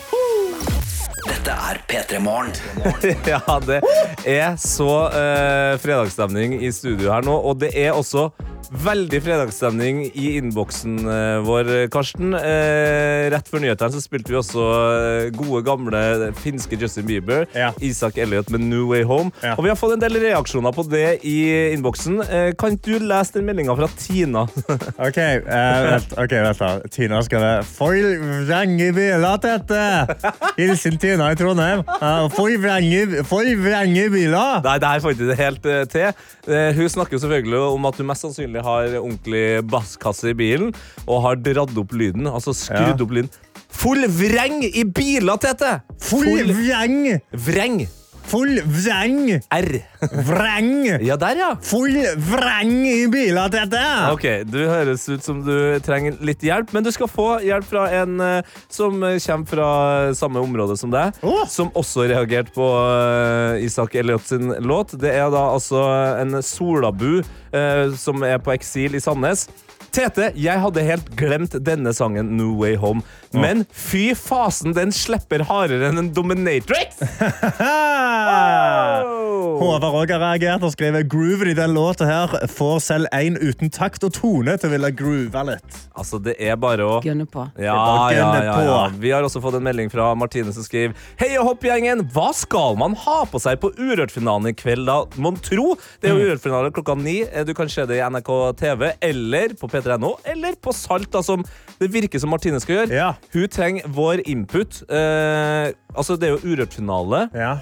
Dette er P3 Morgen. [laughs]
ja, det er så uh, fredagsstemning i studio her nå, og det er også veldig fredagsstemning i innboksen eh, vår, Karsten. Eh, rett før nyhetene så spilte vi også eh, gode, gamle finske Justin Bieber,
Ja.
Isak Elliot med New Way Home.
Ja.
Og vi har fått en del reaksjoner på det i innboksen. Eh, kan du lese den meldinga fra Tina? [laughs]
OK, eh, vent, ok, vent da. Tina skal det For vrenge biler, dette! Hilsen Tina i Trondheim. Eh, For vrenge, for biler!
Nei, det her får ikke det helt eh, til. Eh, hun snakker jo selvfølgelig om at hun mest sannsynlig har ordentlig basskasse i bilen og har dratt opp lyden. Altså skrudd
Ja.
opp lyden. Full vreng i biler, Tete!
Full vreng!
vreng.
Full vreng!
R.
Vreng!
Ja, der, ja.
Full vreng i biler, Tete.
Ok, Du høres ut som du trenger litt hjelp, men du skal få hjelp fra en eh, som kommer fra samme område som deg.
oh.
Som også reagerte på eh, Isak Elliot sin låt. Det er da altså en solabu eh, som er på eksil i Sandnes. Tete, jeg hadde helt glemt denne sangen No Way Home. Men fy fasen, den slipper hardere enn en Dominatrix! [laughs]
Håvard òg har reagert og skriver grooven i den låta her får selv en uten takt og tone til å ville groove litt.
Altså, det er bare å
Gunne på.
Ja, ja, ja, ja. Vi har også fått en melding fra Martine som skriver Hei og hoppgjengen, hva skal man ha på seg på Urørt-finalen i kveld da? Mon tro? Det er jo Urørt-finale klokka ni. Du kan se det i NRK TV eller på p3.no eller på Salt, da, som det virker som Martine skal gjøre.
Ja.
Hun trenger vår input. Eh, altså, det er jo Urørt-finale.
Ja.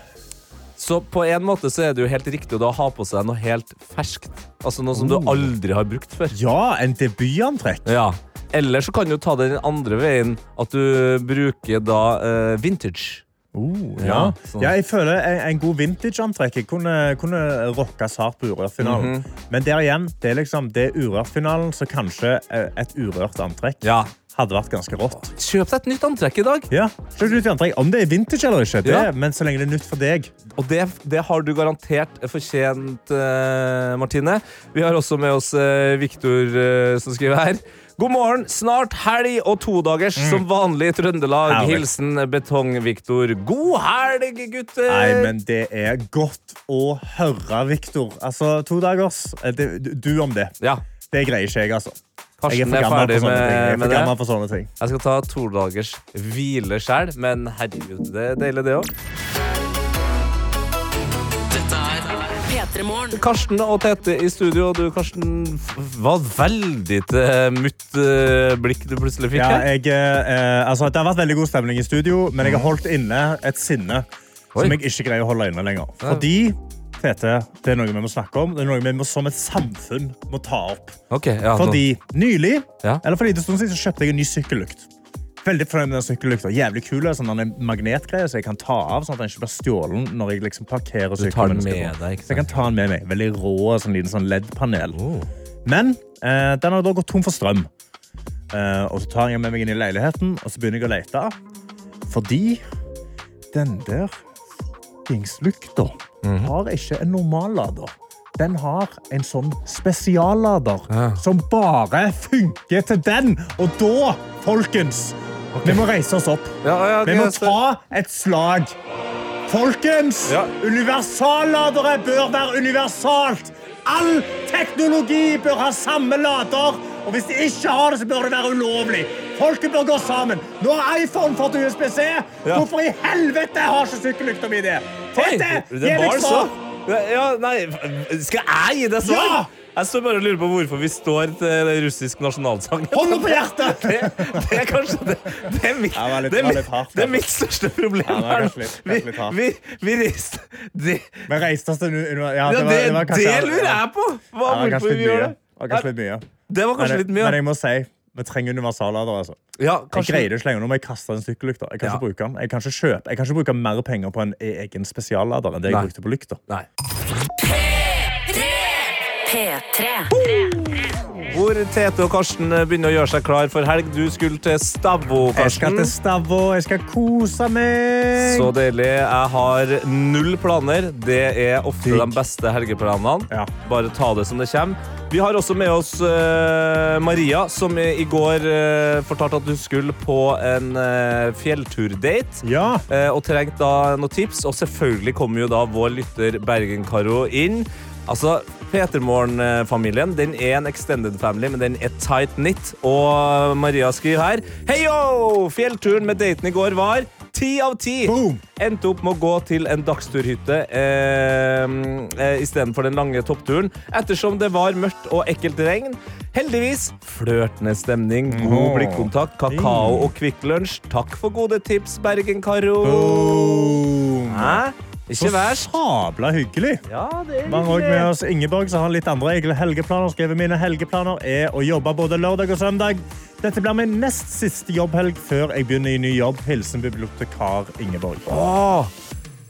Så på en måte så er det jo helt riktig å da ha på seg noe helt ferskt. Altså noe som du
Oh.
aldri har brukt før.
ja, en debutantrekk.
Ja. Eller så kan du ta det den andre veien, at du bruker da eh, vintage.
Oh,
Ja,
ja.
sånn.
jeg føler en, en god vintage-antrekk jeg kunne, kunne rocka hardt på Urørt-finalen.
Mhm.
Men der igjen, det er liksom det er Urørt-finalen, så kanskje eh, et urørt antrekk
Ja.
hadde vært ganske rått.
Kjøp deg et nytt antrekk i dag.
Ja, kjøp nytt antrekk. Om det er vintage eller ikke, det,
Ja.
men så lenge det er nytt for deg.
Og det, det har du garantert fortjent, uh, Martine. Vi har også med oss uh, Viktor uh, som skriver her. God morgen, snart helg og todagers som vanlig i Trøndelag.
Herlig.
Hilsen Betong-Viktor. God helg, gutter!
Nei, men det er godt å høre, Viktor. Altså, to dagers. eh, du om det.
Ja,
Det greier ikke jeg, altså. Jeg er
Karsten er ferdig.
Jeg er
med
for gammel
det.
for sånne ting.
Jeg skal ta todagers hvile sjæl, men herregud, det er deilig, det òg. Karsten og Tete i studio. og Du, Karsten, var veldig til mutt eh, blikk du plutselig fikk
Ja,
her.
jeg, eh, altså, det har vært veldig god stemning i studio, men jeg har holdt inne et sinne
Oi.
som jeg ikke greier å holde inne lenger. Fordi Tete, det er noe vi må snakke om. Det er noe vi må, som et samfunn må ta opp.
Okay, ja,
Fordi nylig,
Ja.
eller for lite stund siden, så kjøpte jeg en ny sykkellykt. Veldig fornøyd med den sykkellykta. Jævlig kul. Sånn den er magnetgreie, så jeg kan ta av sånn at den ikke blir stjålet når jeg liksom parkerer sykkelen. Så jeg kan ta den med meg. Veldig rå, sånn liten sånn LED-panel.
Oh.
Men eh, den har da gått tom for strøm. Eh, og så tar jeg med meg inn i leiligheten, og så begynner jeg å lete. Fordi den der fuckings
lukta mm -hmm.
har ikke en normallader. Den har en sånn spesiallader
Ja.
som bare funker til den. Og da, folkens, vi må reise oss opp.
Ja, ja,
Vi må ta et slag. Folkens, universalladere bør være universalt. All teknologi bør ha samme lader. Og hvis de ikke har det, så bør det være ulovlig. Folket bør gå sammen. Nå har iPhone fått USB-C. Hvorfor i helvete har ikke sykkellykta mi det? Tete,
det
gi meg svar.
Ja, nei, skal jeg gi deg svar?
Ja!
Jeg står bare og lurer på hvorfor vi står til russisk nasjonalsang.
Hånda på hjertet! [laughs]
Det, det er kanskje det, det, er mitt,
Ja, det litt-
det, er
hardt,
det er
altså.
mitt største problem
Ja, litt-
Vi, vi, vi reiste det,
Men reiste oss til Ja,
ja,
det,
lurer jeg på! Hva,
Ja,
hvorfor vi gjør det.
Det var kanskje litt mye. men jeg må si vi trenger universallader. Altså.
Ja,
Jeg
kanskje
greier greide ikke lenger. Nå må jeg kaste en sykkellykta. Jeg kan
Ja.
ikke bruke den. Jeg kan ikke kjøpe Jeg kan ikke bruke mer penger på en egen spesiallader enn det jeg
Nei.
brukte på lykta.
Nei.
P3.
Hvor Tete og Karsten begynner å gjøre seg klar for helg. Du skulle til Stavå,
Jeg skal til Stavå. Jeg skal kose meg.
Så deilig. Jeg har null planer. Det er ofte de beste helgeplanene.
Ja.
Bare ta det som det kommer. Vi har også med oss uh, Maria, som i går uh, fortalte at du skulle på en uh, fjellturdate.
Ja.
og trengte da noen tips. Og selvfølgelig kommer jo da vår lytter Bergen-Karo inn. Altså, Petermorgen-familien den er en extended family, men den er tight knit. Og Maria skriver her Heio! Fjellturen med daten i går var ti av ti. Endte opp med å gå til en dagsturhytte eh, eh, istedenfor den lange toppturen, ettersom det var mørkt og ekkelt regn. Heldigvis flørtende stemning, god blikkontakt, kakao og Kvikk Lunsj. Takk for gode tips, Bergen-Karo. Hæ?
Så
Ikke verst.
sabla hyggelig.
Ja, det er
Vi har også med oss Ingeborg, som har litt andre helgeplaner. Skrevet mine helgeplaner er å jobbe både lørdag og søndag. Dette blir min nest siste jobbhelg før jeg begynner i ny jobb. Hilsen bibliotekar Ingeborg.
Åh,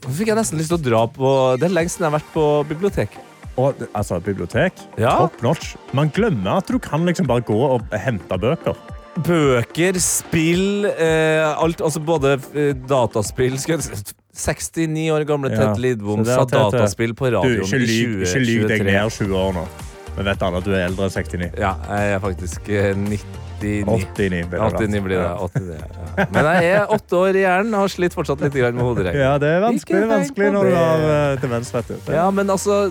nå fikk jeg nesten lyst til å dra på Det er lenge siden jeg har vært på bibliotek.
Og, altså, bibliotek.
Ja.
Top notch. Man glemmer at du kan liksom bare gå og hente bøker.
Bøker, spill, eh, alt. Altså både eh, dataspill skal jeg 69 år gamle Ted Lidbom sa dataspill på
Du,
radioen
ikke
i
2023. ikke lyv deg ned 20 år nå. Vi vet alle at du er eldre enn 69.
Ja, jeg er faktisk eh, 99.
89 blir det.
89 blir det. 89, ja. Men jeg er åtte år i hjernen og har slitt fortsatt litt med hoderegning.
Ja, det er vanskelig, vanskelig når du har demens. vet du.
Ja, men altså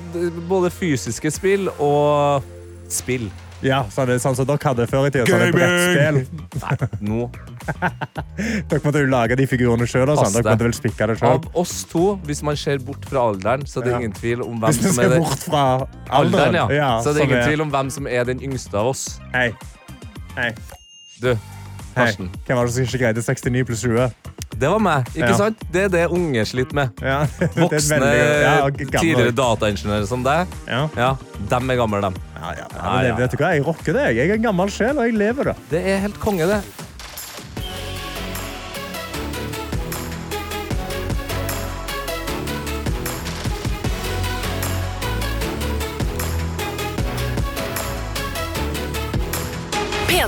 Både fysiske spill og spill.
Ja, sånn, det sånn som dere hadde før i tida. Sånn et Nei,
Nå
Dere måtte jo lage de figurene sjøl. Sånn. Dere måtte vel spikke det sjøl.
Av oss to, hvis man ser bort fra alderen, så er det
Ja.
ingen tvil om hvem som er
ser bort fra
Alderen,
alderen.
ja. Så er det ingen tvil om hvem som er den yngste av oss.
Hei. Hei.
Du. Karsten.
Hvem var det som ikke greide 69 pluss 20?
Det var meg, ikke
Ja.
sant? Det er det unge sliter med.
Ja, [laughs]
Voksne,
ja,
tidligere dataingeniører som deg,
Ja.
ja, dem er gamle, dem.
Ja, ja,
Ja,
men det,
ja,
vet du hva? Jeg rocker det. Jeg er en gammel sjel, og jeg lever det.
Det er helt konge, det.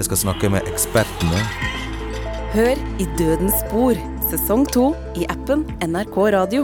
Jeg skal snakke med ekspertene.
Hør i Dødens spor, sesong to i appen NRK Radio.